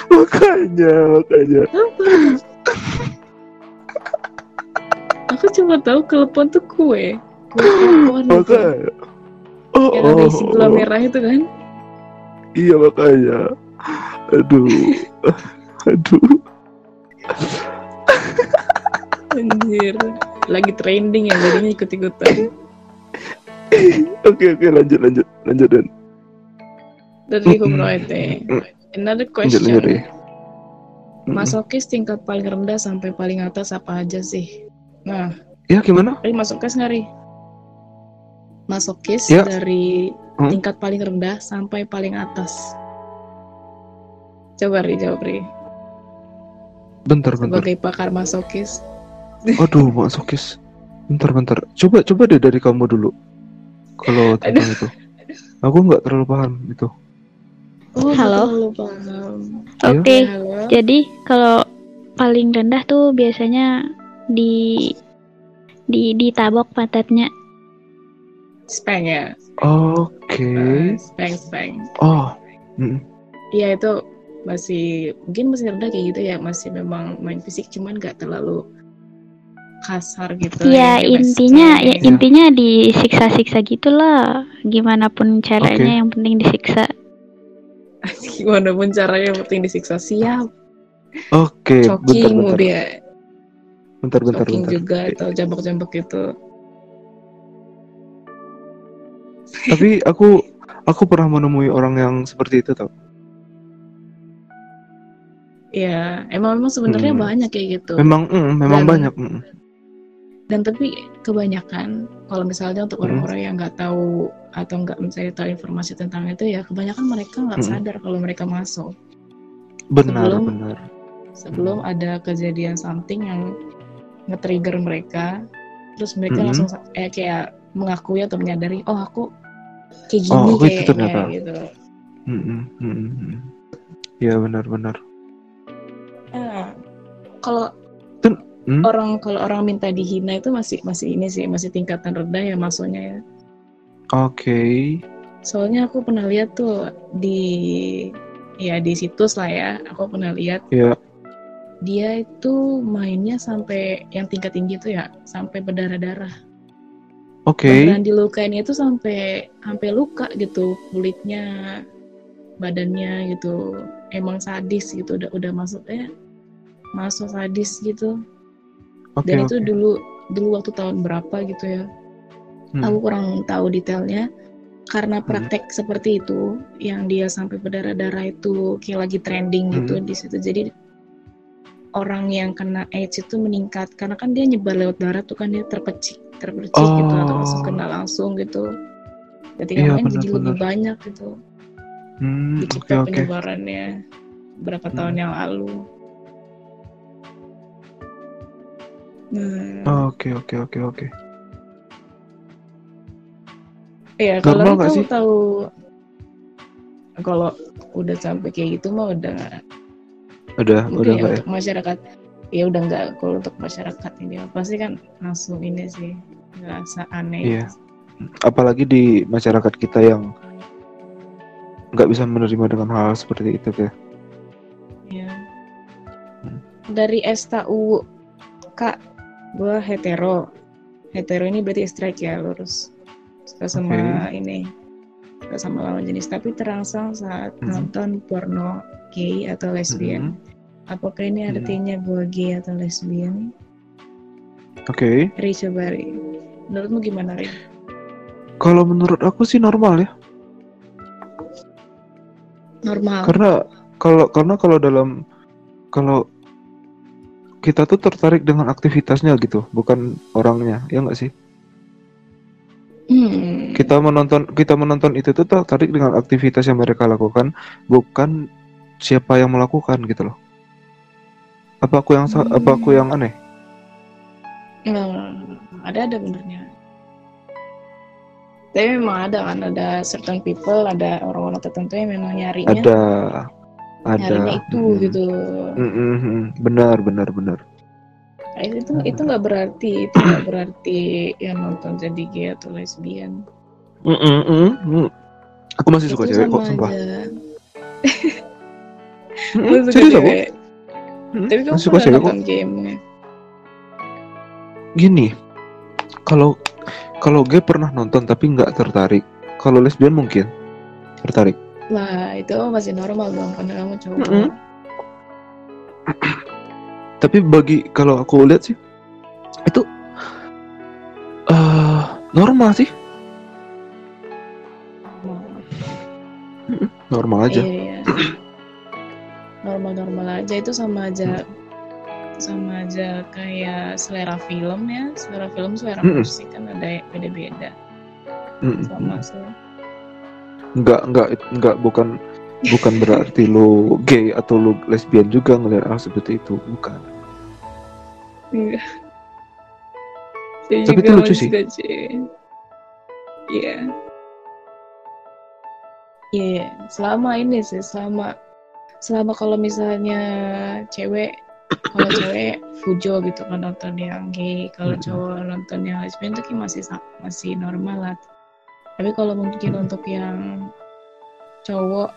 S3: makanya, makanya.
S2: Apa? Aku cuma tahu kelepon tuh kue. Kue kelepon itu.
S3: Makanya. Oh,
S2: Yang ada
S3: oh,
S2: isi gula
S3: oh.
S2: merah itu kan?
S3: Iya makanya. Aduh. <laughs> Aduh.
S2: Anjir. Lagi trending ya, jadinya ikut-ikutan.
S3: Oke oke lanjut lanjut lanjut dan
S2: Dari
S3: Mm-mm.
S2: Humroite. Another
S3: lanjut lanjut
S2: question.
S3: deh.
S2: Masokis tingkat paling rendah sampai paling atas apa aja sih? Nah,
S3: Ya gimana?
S2: Ri masokis nggak Ri? Masokis
S3: Ya.
S2: dari
S3: Hmm.
S2: tingkat paling rendah sampai paling atas. Coba Ri jawab Ri.
S3: Bentar bentar.
S2: Sebagai pakar masokis.
S3: Aduh masokis. Bentar bentar. Coba coba deh dari kamu dulu. Kalau tentang itu. Aku nggak terlalu paham itu.
S2: Oh,
S5: Halo?
S2: terlalu paham.
S3: Ayo.
S5: Oke,
S2: Ya, halo.
S5: jadi kalau paling rendah tuh biasanya di di ditabok pantatnya.
S2: Speng ya.
S3: Oke.
S2: Eh, speng speng.
S3: Oh. mm.
S2: Iya itu masih mungkin masih rendah kayak gitu ya masih memang main fisik cuman nggak terlalu kasar gitu
S5: Ya
S2: yang kayak
S5: intinya ya
S2: western.
S5: intinya disiksa-siksa gitulah. Gimana pun caranya
S3: Oke.
S5: yang penting disiksa. <laughs>
S2: gimana pun caranya yang penting disiksa siap
S3: Oke. Bentar
S2: choking mau
S3: bentar.
S2: dia
S3: Bentar bentar
S2: choking
S3: bentar.
S2: juga atau jambak-jambak gitu
S3: Tapi aku aku pernah menemui orang yang seperti itu tau.
S2: ya emang memang sebenarnya
S3: Hmm.
S2: banyak kayak gitu
S3: Memang mm, memang
S2: Dan-
S3: banyak. mm.
S2: Dan tapi kebanyakan kalau misalnya untuk
S3: Hmm.
S2: orang-orang yang nggak tahu atau nggak mencari tahu informasi tentang itu ya kebanyakan mereka nggak
S3: Hmm.
S2: sadar kalau mereka masuk
S3: Benar
S2: Sebelum-
S3: benar.
S2: sebelum ada kejadian something yang nge-trigger mereka terus mereka
S3: Mm-mm.
S2: langsung eh, kayak mengakui atau menyadari oh aku kayak gini
S3: Oh, aku itu
S2: kayaknya
S3: ternyata.
S2: gitu
S3: Mm, mm, mm, mm. Ya benar benar.
S2: Ah, kalau
S3: hmm?
S2: orang kalau orang minta dihina itu masih masih ini sih masih tingkatan rendah ya masuknya ya
S3: Oke.
S2: soalnya aku pernah lihat tuh di ya di situs lah ya aku pernah lihat
S3: Ya.
S2: dia itu mainnya sampai yang tingkat tinggi tuh ya sampai berdarah-darah
S3: Oke.
S2: beneran dilukain itu sampai sampai luka gitu kulitnya badannya gitu emang sadis gitu udah udah masuk eh masuk sadis gitu
S3: Oke.
S2: dan itu
S3: oke.
S2: dulu dulu waktu tahun berapa gitu ya
S3: Hmm.
S2: aku kurang tahu detailnya karena praktek seperti itu yang dia sampai berdarah-darah itu kayak lagi trending gitu
S3: Hmm.
S2: di situ jadi orang yang kena AIDS itu meningkat karena kan dia nyebar lewat darah tuh kan dia terpecik terpercik gitu atau langsung
S3: Oh.
S2: kena langsung gitu ketika
S3: Iya,
S2: main jadi lebih banyak gitu
S3: Hmm,
S2: di
S3: oke
S2: kita
S3: oke.
S2: penyebarannya berapa tahun
S3: Hmm.
S2: yang lalu
S3: Oke oke oke oke.
S2: Iya, kalau tahu
S3: sih?
S2: tahu kalau udah sampai kayak gitu mah udah
S3: Udah
S2: mungkin
S3: udah
S2: ya
S3: ya.
S2: untuk masyarakat ya udah nggak kalau untuk masyarakat ini pasti kan langsung ini sih ngerasa aneh.
S3: Iya. Apalagi di masyarakat kita yang nggak bisa menerima dengan hal seperti itu kayak.
S2: Iya.
S3: Hmm.
S2: Dari STU kak, gua hetero. Hetero ini berarti strike ya lurus. Suka sama ini suka sama lawan jenis tapi terangsang saat
S3: Hmm.
S2: nonton porno gay atau lesbian. Apakah ini
S3: Hmm.
S2: artinya gua gay atau lesbian?
S3: Oke.
S2: Ri coba Ri. Menurutmu gimana Ri?
S3: Kalau menurut aku sih normal ya.
S2: normal
S3: Karena kalau karena kalau dalam kalau kita tuh tertarik dengan aktivitasnya gitu, bukan orangnya, ya nggak sih?
S2: Hmm.
S3: Kita menonton kita menonton itu tuh tertarik dengan aktivitas yang mereka lakukan, bukan siapa yang melakukan gitu loh. Apa aku yang sa- apa aku yang aneh?
S2: Nah, ada ada benernya. Tapi memang ada kan, ada certain people, ada orang-orang tertentu yang memang nyarinya,
S3: Ada ada
S2: itu
S3: Mm.
S2: gitu.
S3: Benar benar benar.
S2: Nah, itu itu nggak berarti itu nggak berarti yang nonton jadi gay atau lesbian.
S3: Mm, mm, mm, mm. Aku masih suka
S2: itu
S3: cewek kok, sumpah.
S2: Lu suka
S3: serius
S2: cewek. Tapi kamu
S3: masih suka cewek kok.
S2: game
S3: Gini, kalau kalau gay pernah nonton tapi nggak tertarik. Kalau lesbian mungkin tertarik.
S2: Lah, itu masih normal dong karena kamu cowok.
S3: Mm-mm. Tapi bagi kalau aku lihat sih itu eh normal sih, normal aja.
S2: Iya, iya. Normal-normal aja itu sama aja sama aja kayak selera film ya. Selera film, selera
S3: Mm-mm.
S2: musik kan ada yang beda-beda.
S3: Mm,
S2: Sama sih.
S3: Nggak nggak nggak bukan bukan berarti lu gay atau lu lesbian juga ngelihat hal seperti itu, bukan.
S2: Enggak. Saya
S3: Tapi itu lucu
S2: masih
S3: sih.
S2: cewek. Iya. Iya, selama ini sih, selama selama kalau misalnya cewek kalau <coughs> cewek fujo gitu kan nonton yang gay, kalau cowok nonton yang lesbian itu kayak masih masih normal lah. Tapi kalau mungkin untuk yang cowok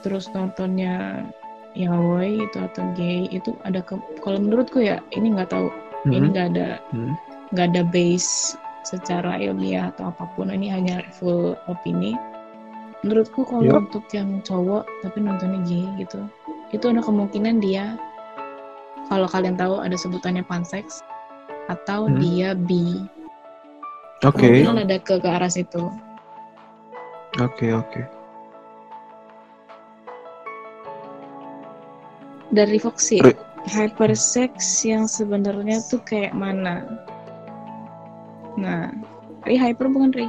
S2: terus nontonnya yaoi itu atau gay itu ada ke kalau menurutku ya ini nggak tahu. Ini
S3: Mm,
S2: nggak ada
S3: mm,
S2: nggak ada base secara ilmiah atau apa pun. Ini hanya full opini. Menurutku kalau
S3: Yup.
S2: untuk yang cowok tapi nontonnya gay gitu itu ada kemungkinan dia kalau kalian tahu ada sebutannya pansex atau
S3: Hmm.
S2: dia bi
S3: Oke,
S2: kemungkinan ada ke ke arah situ.
S3: Oke, oke.
S2: dari Foxy
S3: Re-
S2: hypersex yang sebenarnya tuh kayak mana? Nah Ri hyper bukan Ri?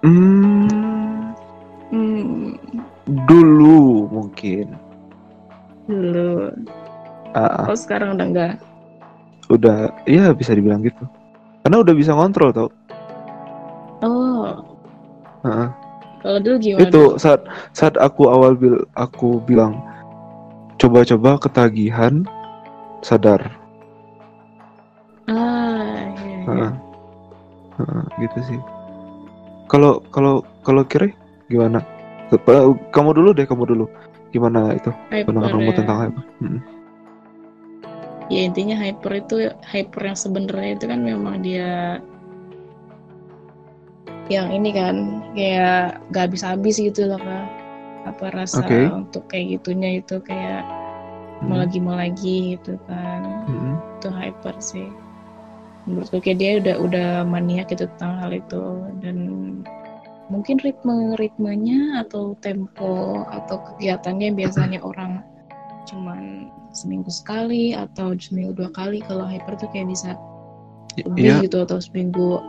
S3: Hmm,
S2: hmm,
S3: dulu mungkin.
S2: dulu.
S3: Ah, ah.
S2: oh sekarang udah enggak?
S3: Udah, ya bisa dibilang gitu. Karena udah bisa ngontrol tau.
S2: oh
S3: Ah, ah.
S2: kalau dulu gimana
S3: Itu saat saat aku awal bil aku bilang coba-coba ketagihan sadar.
S2: ah iya, iya.
S3: Heeh. Heeh, gitu sih. Kalau kalau kalau kira gimana? Apa- Kamu dulu deh, kamu dulu. Gimana itu pandangan kamu tentang
S2: ya.
S3: hyper?
S2: Ya intinya hyper itu hyper yang sebenarnya itu kan memang dia yang ini kan kayak gak habis-habis gitu loh kak. Apa rasa
S3: Oke.
S2: untuk kayak gitunya itu kayak
S3: mm,
S2: mau lagi mau lagi gitu kan.
S3: Mm,
S2: itu hyper sih. Menurutku kayak dia udah udah maniak gitu tentang hal itu. Dan mungkin ritme ritmenya atau tempo atau kegiatannya biasanya orang cuman seminggu sekali atau seminggu dua kali kalau hyper tuh kayak bisa lebih
S3: Iya,
S2: gitu atau seminggu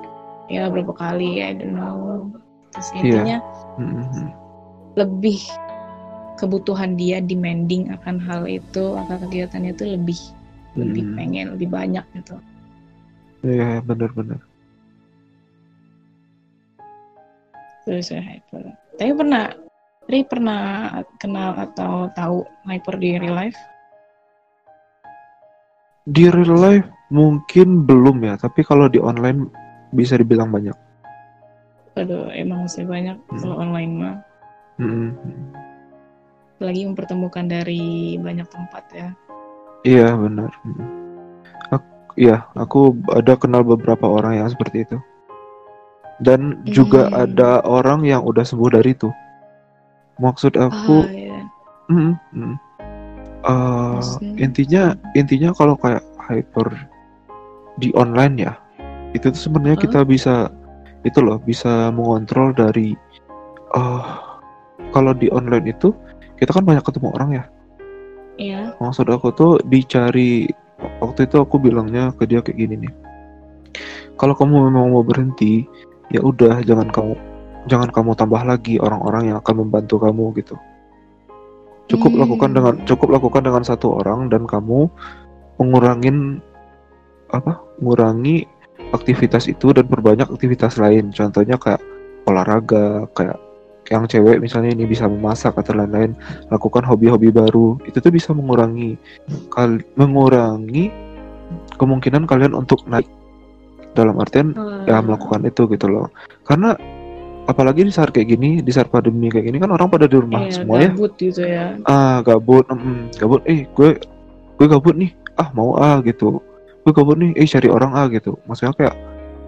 S2: ya berapa kali I don't know terus
S3: Iya.
S2: intinya
S3: mm, mm, mm.
S2: lebih kebutuhan dia demanding akan hal itu akan kegiatannya itu lebih lebih
S3: Hmm.
S2: pengen lebih banyak gitu
S3: Iya, benar-benar.
S2: terus ya hyper tapi pernah Ri pernah kenal atau tahu hyper di real life
S3: Di real life mungkin belum ya, tapi kalau di online bisa dibilang banyak.
S2: aduh emang sih banyak
S3: Hmm.
S2: kalau online mah
S3: Mm, mm.
S2: lagi mempertemukan dari banyak tempat ya
S3: Iya, benar. Mm. Ak- Iya, aku ada kenal beberapa orang yang seperti itu. Dan juga
S2: Hmm.
S3: ada orang yang udah sembuh dari itu. Maksud aku,
S2: ah ya
S3: mm, mm. Uh,
S2: Maksudnya?
S3: intinya intinya kalau kayak hyper di online ya, itu tuh sebenarnya
S2: Hah?
S3: kita bisa itu loh bisa mengontrol dari eh kalau di online itu kita kan banyak ketemu orang ya
S2: Iya.
S3: maksud aku tuh dicari waktu itu aku bilangnya ke dia kayak gini nih kalau kamu memang mau berhenti ya udah jangan kamu jangan kamu tambah lagi orang-orang yang akan membantu kamu gitu cukup
S2: Hmm.
S3: lakukan dengan cukup lakukan dengan satu orang dan kamu mengurangin apa mengurangi aktivitas itu dan perbanyak aktivitas lain contohnya kayak olahraga kayak yang cewek misalnya ini bisa memasak atau lain-lain lakukan hobi-hobi baru itu tuh bisa mengurangi kal mengurangi kemungkinan kalian untuk naik dalam artian ya
S2: Wah.
S3: melakukan itu gitu loh karena apalagi di saat kayak gini di saat pandemi kayak gini kan orang pada di rumah
S2: Iya,
S3: semua ya
S2: gabut gitu ya.
S3: ah gabut mm, gabut eh gue gue gabut nih ah mau ah gitu gue gabut nih eh cari orang ah gitu maksudnya kayak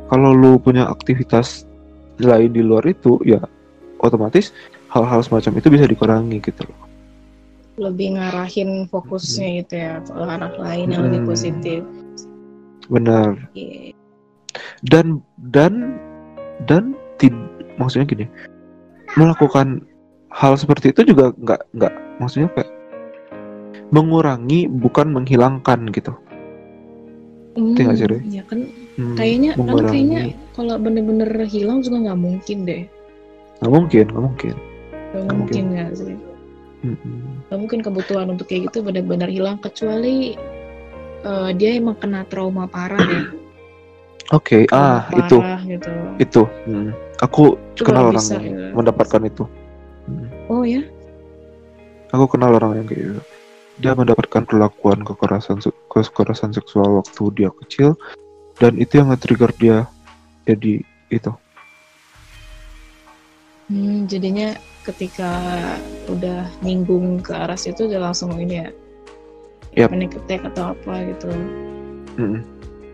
S3: kalau lu punya aktivitas lain di luar itu ya otomatis hal-hal semacam itu bisa dikurangi gitu loh
S2: Lebih ngarahin fokusnya gitu ya ke arah lain yang lebih
S3: Hmm.
S2: positif.
S3: benar
S2: Iya.
S3: dan dan dan tid maksudnya gini melakukan hal seperti itu juga nggak nggak maksudnya kayak mengurangi bukan menghilangkan gitu
S2: Hmm,
S3: nggak sih,
S2: ya kan
S3: Hmm,
S2: kayaknya kan kayaknya kalau bener-bener hilang juga nggak mungkin deh.
S3: nggak mungkin nggak mungkin
S2: Nggak mungkin nggak sih?
S3: Mm-mm.
S2: Nggak mungkin kebutuhan untuk kayak gitu benar-benar hilang kecuali eh, dia emang kena trauma parah ya.
S3: Oke,
S2: Trauma
S3: ah itu
S2: parah gitu.
S3: itu. Hmm. Aku
S2: Itu
S3: kenal orang
S2: bisa,
S3: yang
S2: ya.
S3: mendapatkan itu. Hmm.
S2: Oh ya?
S3: Aku kenal orang yang kayak gitu. Dia mendapatkan perlakuan kekerasan kekerasan seksual waktu dia kecil dan itu yang nge-trigger dia jadi itu.
S2: Hmm, jadinya ketika udah nyinggung ke arah situ udah langsung ini ya. Panic attack atau apa gitu.
S3: Mm-mm.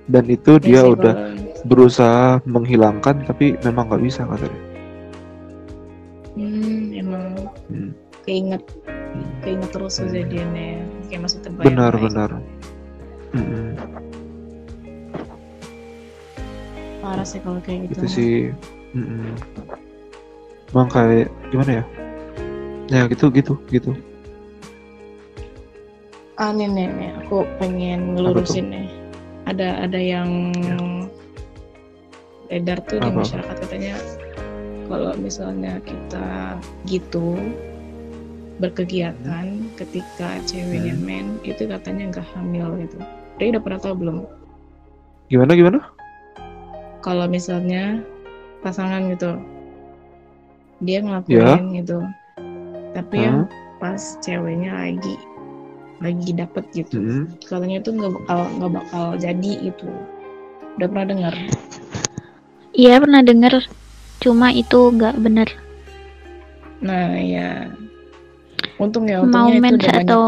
S3: Dan itu
S2: Ya
S3: dia
S2: sih,
S3: udah
S2: kalau-
S3: berusaha menghilangkan tapi memang nggak bisa katanya.
S2: Hmm, emang
S3: Hmm.
S2: keinget
S3: Hmm.
S2: keinget terus
S3: Hmm.
S2: kejadiannya kayak masih terbayang
S3: Benar benar. Mm-mm.
S2: parah sih kalau kayak gitu
S3: Itu sih. Mm-mm. Emang kayak gimana ya? Ya gitu gitu gitu.
S2: ah nih nih, nih, aku pengen ngelurusin nih ada ada yang edar tuh di masyarakat katanya kalau misalnya kita gitu berkegiatan ketika ceweknya
S3: Hmm.
S2: men itu katanya nggak hamil gitu. Dia udah pernah tahu belum?
S3: Gimana gimana?
S2: kalau misalnya pasangan gitu dia ngelakuin gitu tapi yang pas ceweknya lagi lagi dapet gitu
S3: Mm-mm.
S2: katanya itu nggak bakal nggak bakal jadi gitu udah pernah dengar
S5: Iya pernah denger, cuma itu nggak bener.
S2: nah ya untung ya
S5: Mau
S2: untungnya itu
S5: mens
S2: banyak
S5: atau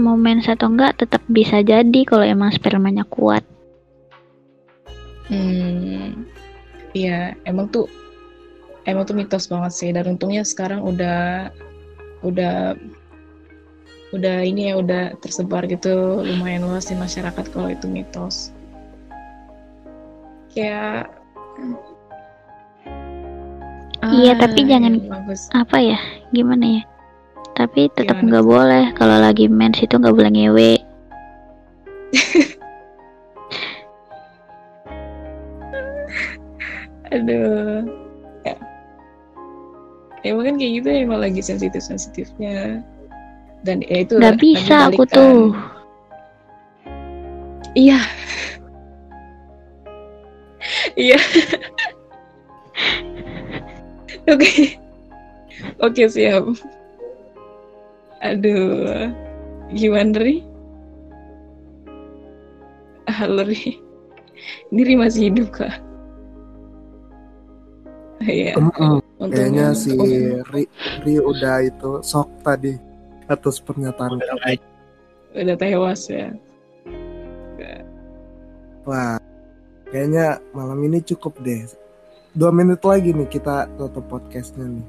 S5: mau mens atau enggak tetap bisa jadi kalau emang spermanya kuat.
S2: Hmm, iya, emang tuh emang tuh mitos banget sih. Dan untungnya sekarang udah udah udah ini ya udah tersebar gitu lumayan luas di masyarakat kalau itu mitos. Kayak
S5: Iya, tapi
S2: Ah,
S5: jangan-
S2: iya, bagus.
S5: Apa ya? Gimana ya? Tapi tetap nggak boleh kalau lagi mens itu nggak boleh ngewe. <laughs>
S2: Aduh. Ya. Emang kan kayak gitu emang lagi sensitif-sensitifnya. Dan ya itu
S5: Nggak bisa aku tuh.
S2: Iya. Iya. Oke. Oke, siap. Aduh. Gimana, Ri? Halo, Ri. Ini Ri masih hidup, Kak? Iya.
S1: Mm-mm.
S2: Untungnya-
S1: Kayaknya si
S2: untungnya
S1: Ri, Ri udah itu sok tadi atas pernyataan
S2: udah tewas ya.
S1: Wah, kayaknya malam ini cukup deh. Dua menit lagi nih kita tutup podcastnya nih.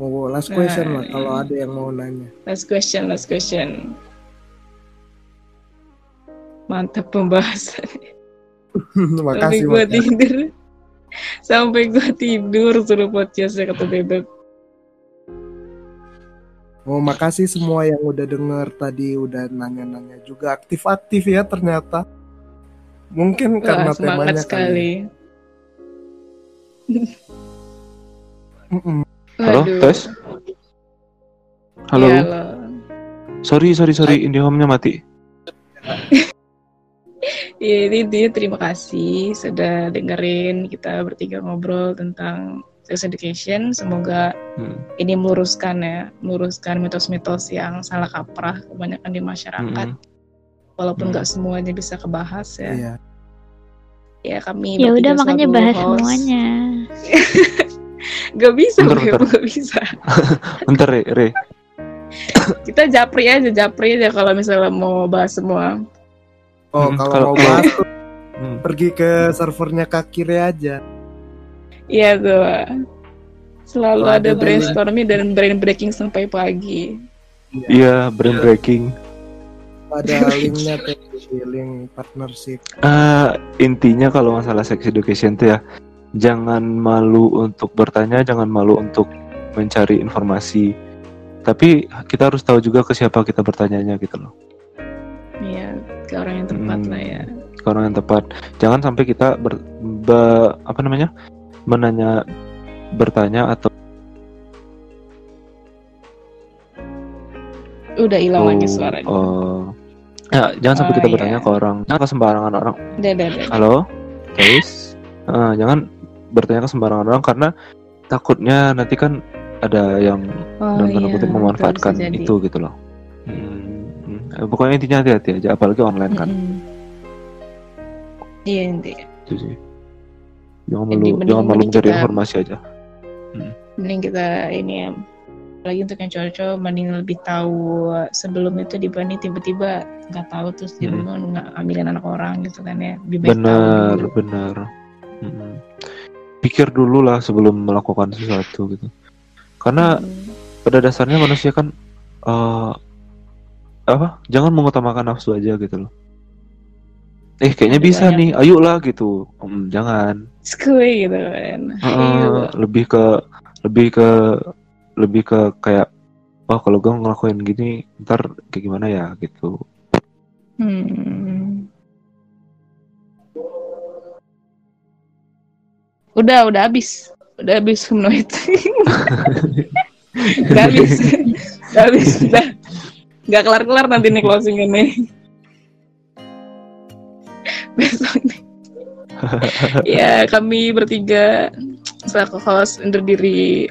S1: Mau last question lah
S2: Nah,
S1: kalau
S2: iya.
S1: ada yang mau nanya.
S2: Last question, last question. Mantap pembahasan. <laughs> sampai
S1: Makasih
S2: gue
S1: makasih.
S2: tidur sampai gue tidur suruh podcastnya kata bebek
S1: Mau makasih semua yang udah denger tadi udah nanya-nanya juga aktif-aktif ya ternyata. Mungkin karena
S2: Wah, semangat
S1: temanya
S2: sekali
S1: kali. Mm-mm.
S3: Halo, tes. Halo.
S2: Iya, halo.
S3: Sorry, sorry, sorry. IndiHome-nya mati. <laughs>
S2: Iya, ini dia terima kasih sudah dengerin kita bertiga ngobrol tentang sex education. Semoga
S3: Hmm.
S2: ini meluruskan ya, meluruskan mitos-mitos yang salah kaprah kebanyakan di masyarakat.
S3: Mm-mm.
S2: Walaupun
S3: Hmm.
S2: nggak semuanya bisa kebahas ya.
S1: Iya.
S2: Ya kami
S5: Ya udah makanya bahas
S2: host.
S5: semuanya. <laughs>
S2: Gak bisa,
S3: Bentar, bentar.
S2: gak bisa. <laughs>
S3: Bentar, Re, Re.
S2: Kita japri aja, japri aja kalau misalnya mau bahas semua.
S1: Oh,
S3: Hmm,
S1: kalau
S3: kalau-
S1: mau bahas <laughs> tuh
S3: Hmm.
S1: pergi ke servernya Kakire aja.
S2: Iya tuh. Selalu
S1: Oh,
S2: ada
S1: ada
S2: brainstorming dan brain breaking sampai pagi.
S3: Iya, brain breaking.
S1: Ada linknya tuh di link partnership.
S3: Eh, intinya kalau masalah sex education tuh ya, jangan malu untuk bertanya, jangan malu untuk mencari informasi. Tapi kita harus tahu juga ke siapa kita bertanyanya gitu loh.
S2: Iya, ke orang yang tepat
S3: Hmm.
S2: lah ya.
S3: Ke orang yang tepat. Jangan sampai kita ber, be- apa namanya? menanya bertanya atau
S2: Udah hilang lagi suaranya.
S3: oh, ya, jangan sampai
S2: Oh,
S3: kita
S2: iya.
S3: bertanya ke orang, jangan ke sembarangan orang.
S2: Udah, udah, udah.
S3: Halo, guys. Eh, jangan bertanya ke sembarangan orang karena takutnya nanti kan ada yang
S2: Oh
S3: dalam tanda
S2: iya,
S3: kutip memanfaatkan itu gitu loh. Hmm, hmm. Eh, Pokoknya intinya hati-hati aja, apalagi online kan.
S2: Mm-mm. Iya intinya.
S3: Itu sih. Jangan malu, jangan malu mencari
S2: kita-
S3: informasi aja.
S2: Mending kita ini ya. Lagi untuk yang cowok-cowok mending lebih tahu sebelum itu dibanding tiba-tiba nggak tahu terus dia
S3: Hmm.
S2: nggak ambilin anak orang gitu kan ya. Lebih baik tahu
S3: Benar,
S2: dulu.
S3: benar. Mm-mm. Pikir dulu lah sebelum melakukan sesuatu gitu. Karena
S2: Hmm.
S3: pada dasarnya manusia kan eh apa? Jangan mengutamakan nafsu aja gitu loh. Eh kayaknya
S2: Ada
S3: bisa
S2: banyak.
S3: nih, ayolah gitu. Hmm, jangan.
S2: Skuy gitu kan. Ayo.
S3: lebih ke lebih ke lebih ke kayak wah kalau gue ngelakuin gini ntar kayak gimana ya gitu
S2: Hmm. Udah, udah habis. Udah habis humanoid. <laughs> udah <laughs> habis. udah habis. Udah. Nggak kelar-kelar nanti nih closing ini. <laughs> Besok nih. ya, kami bertiga selaku host undur diri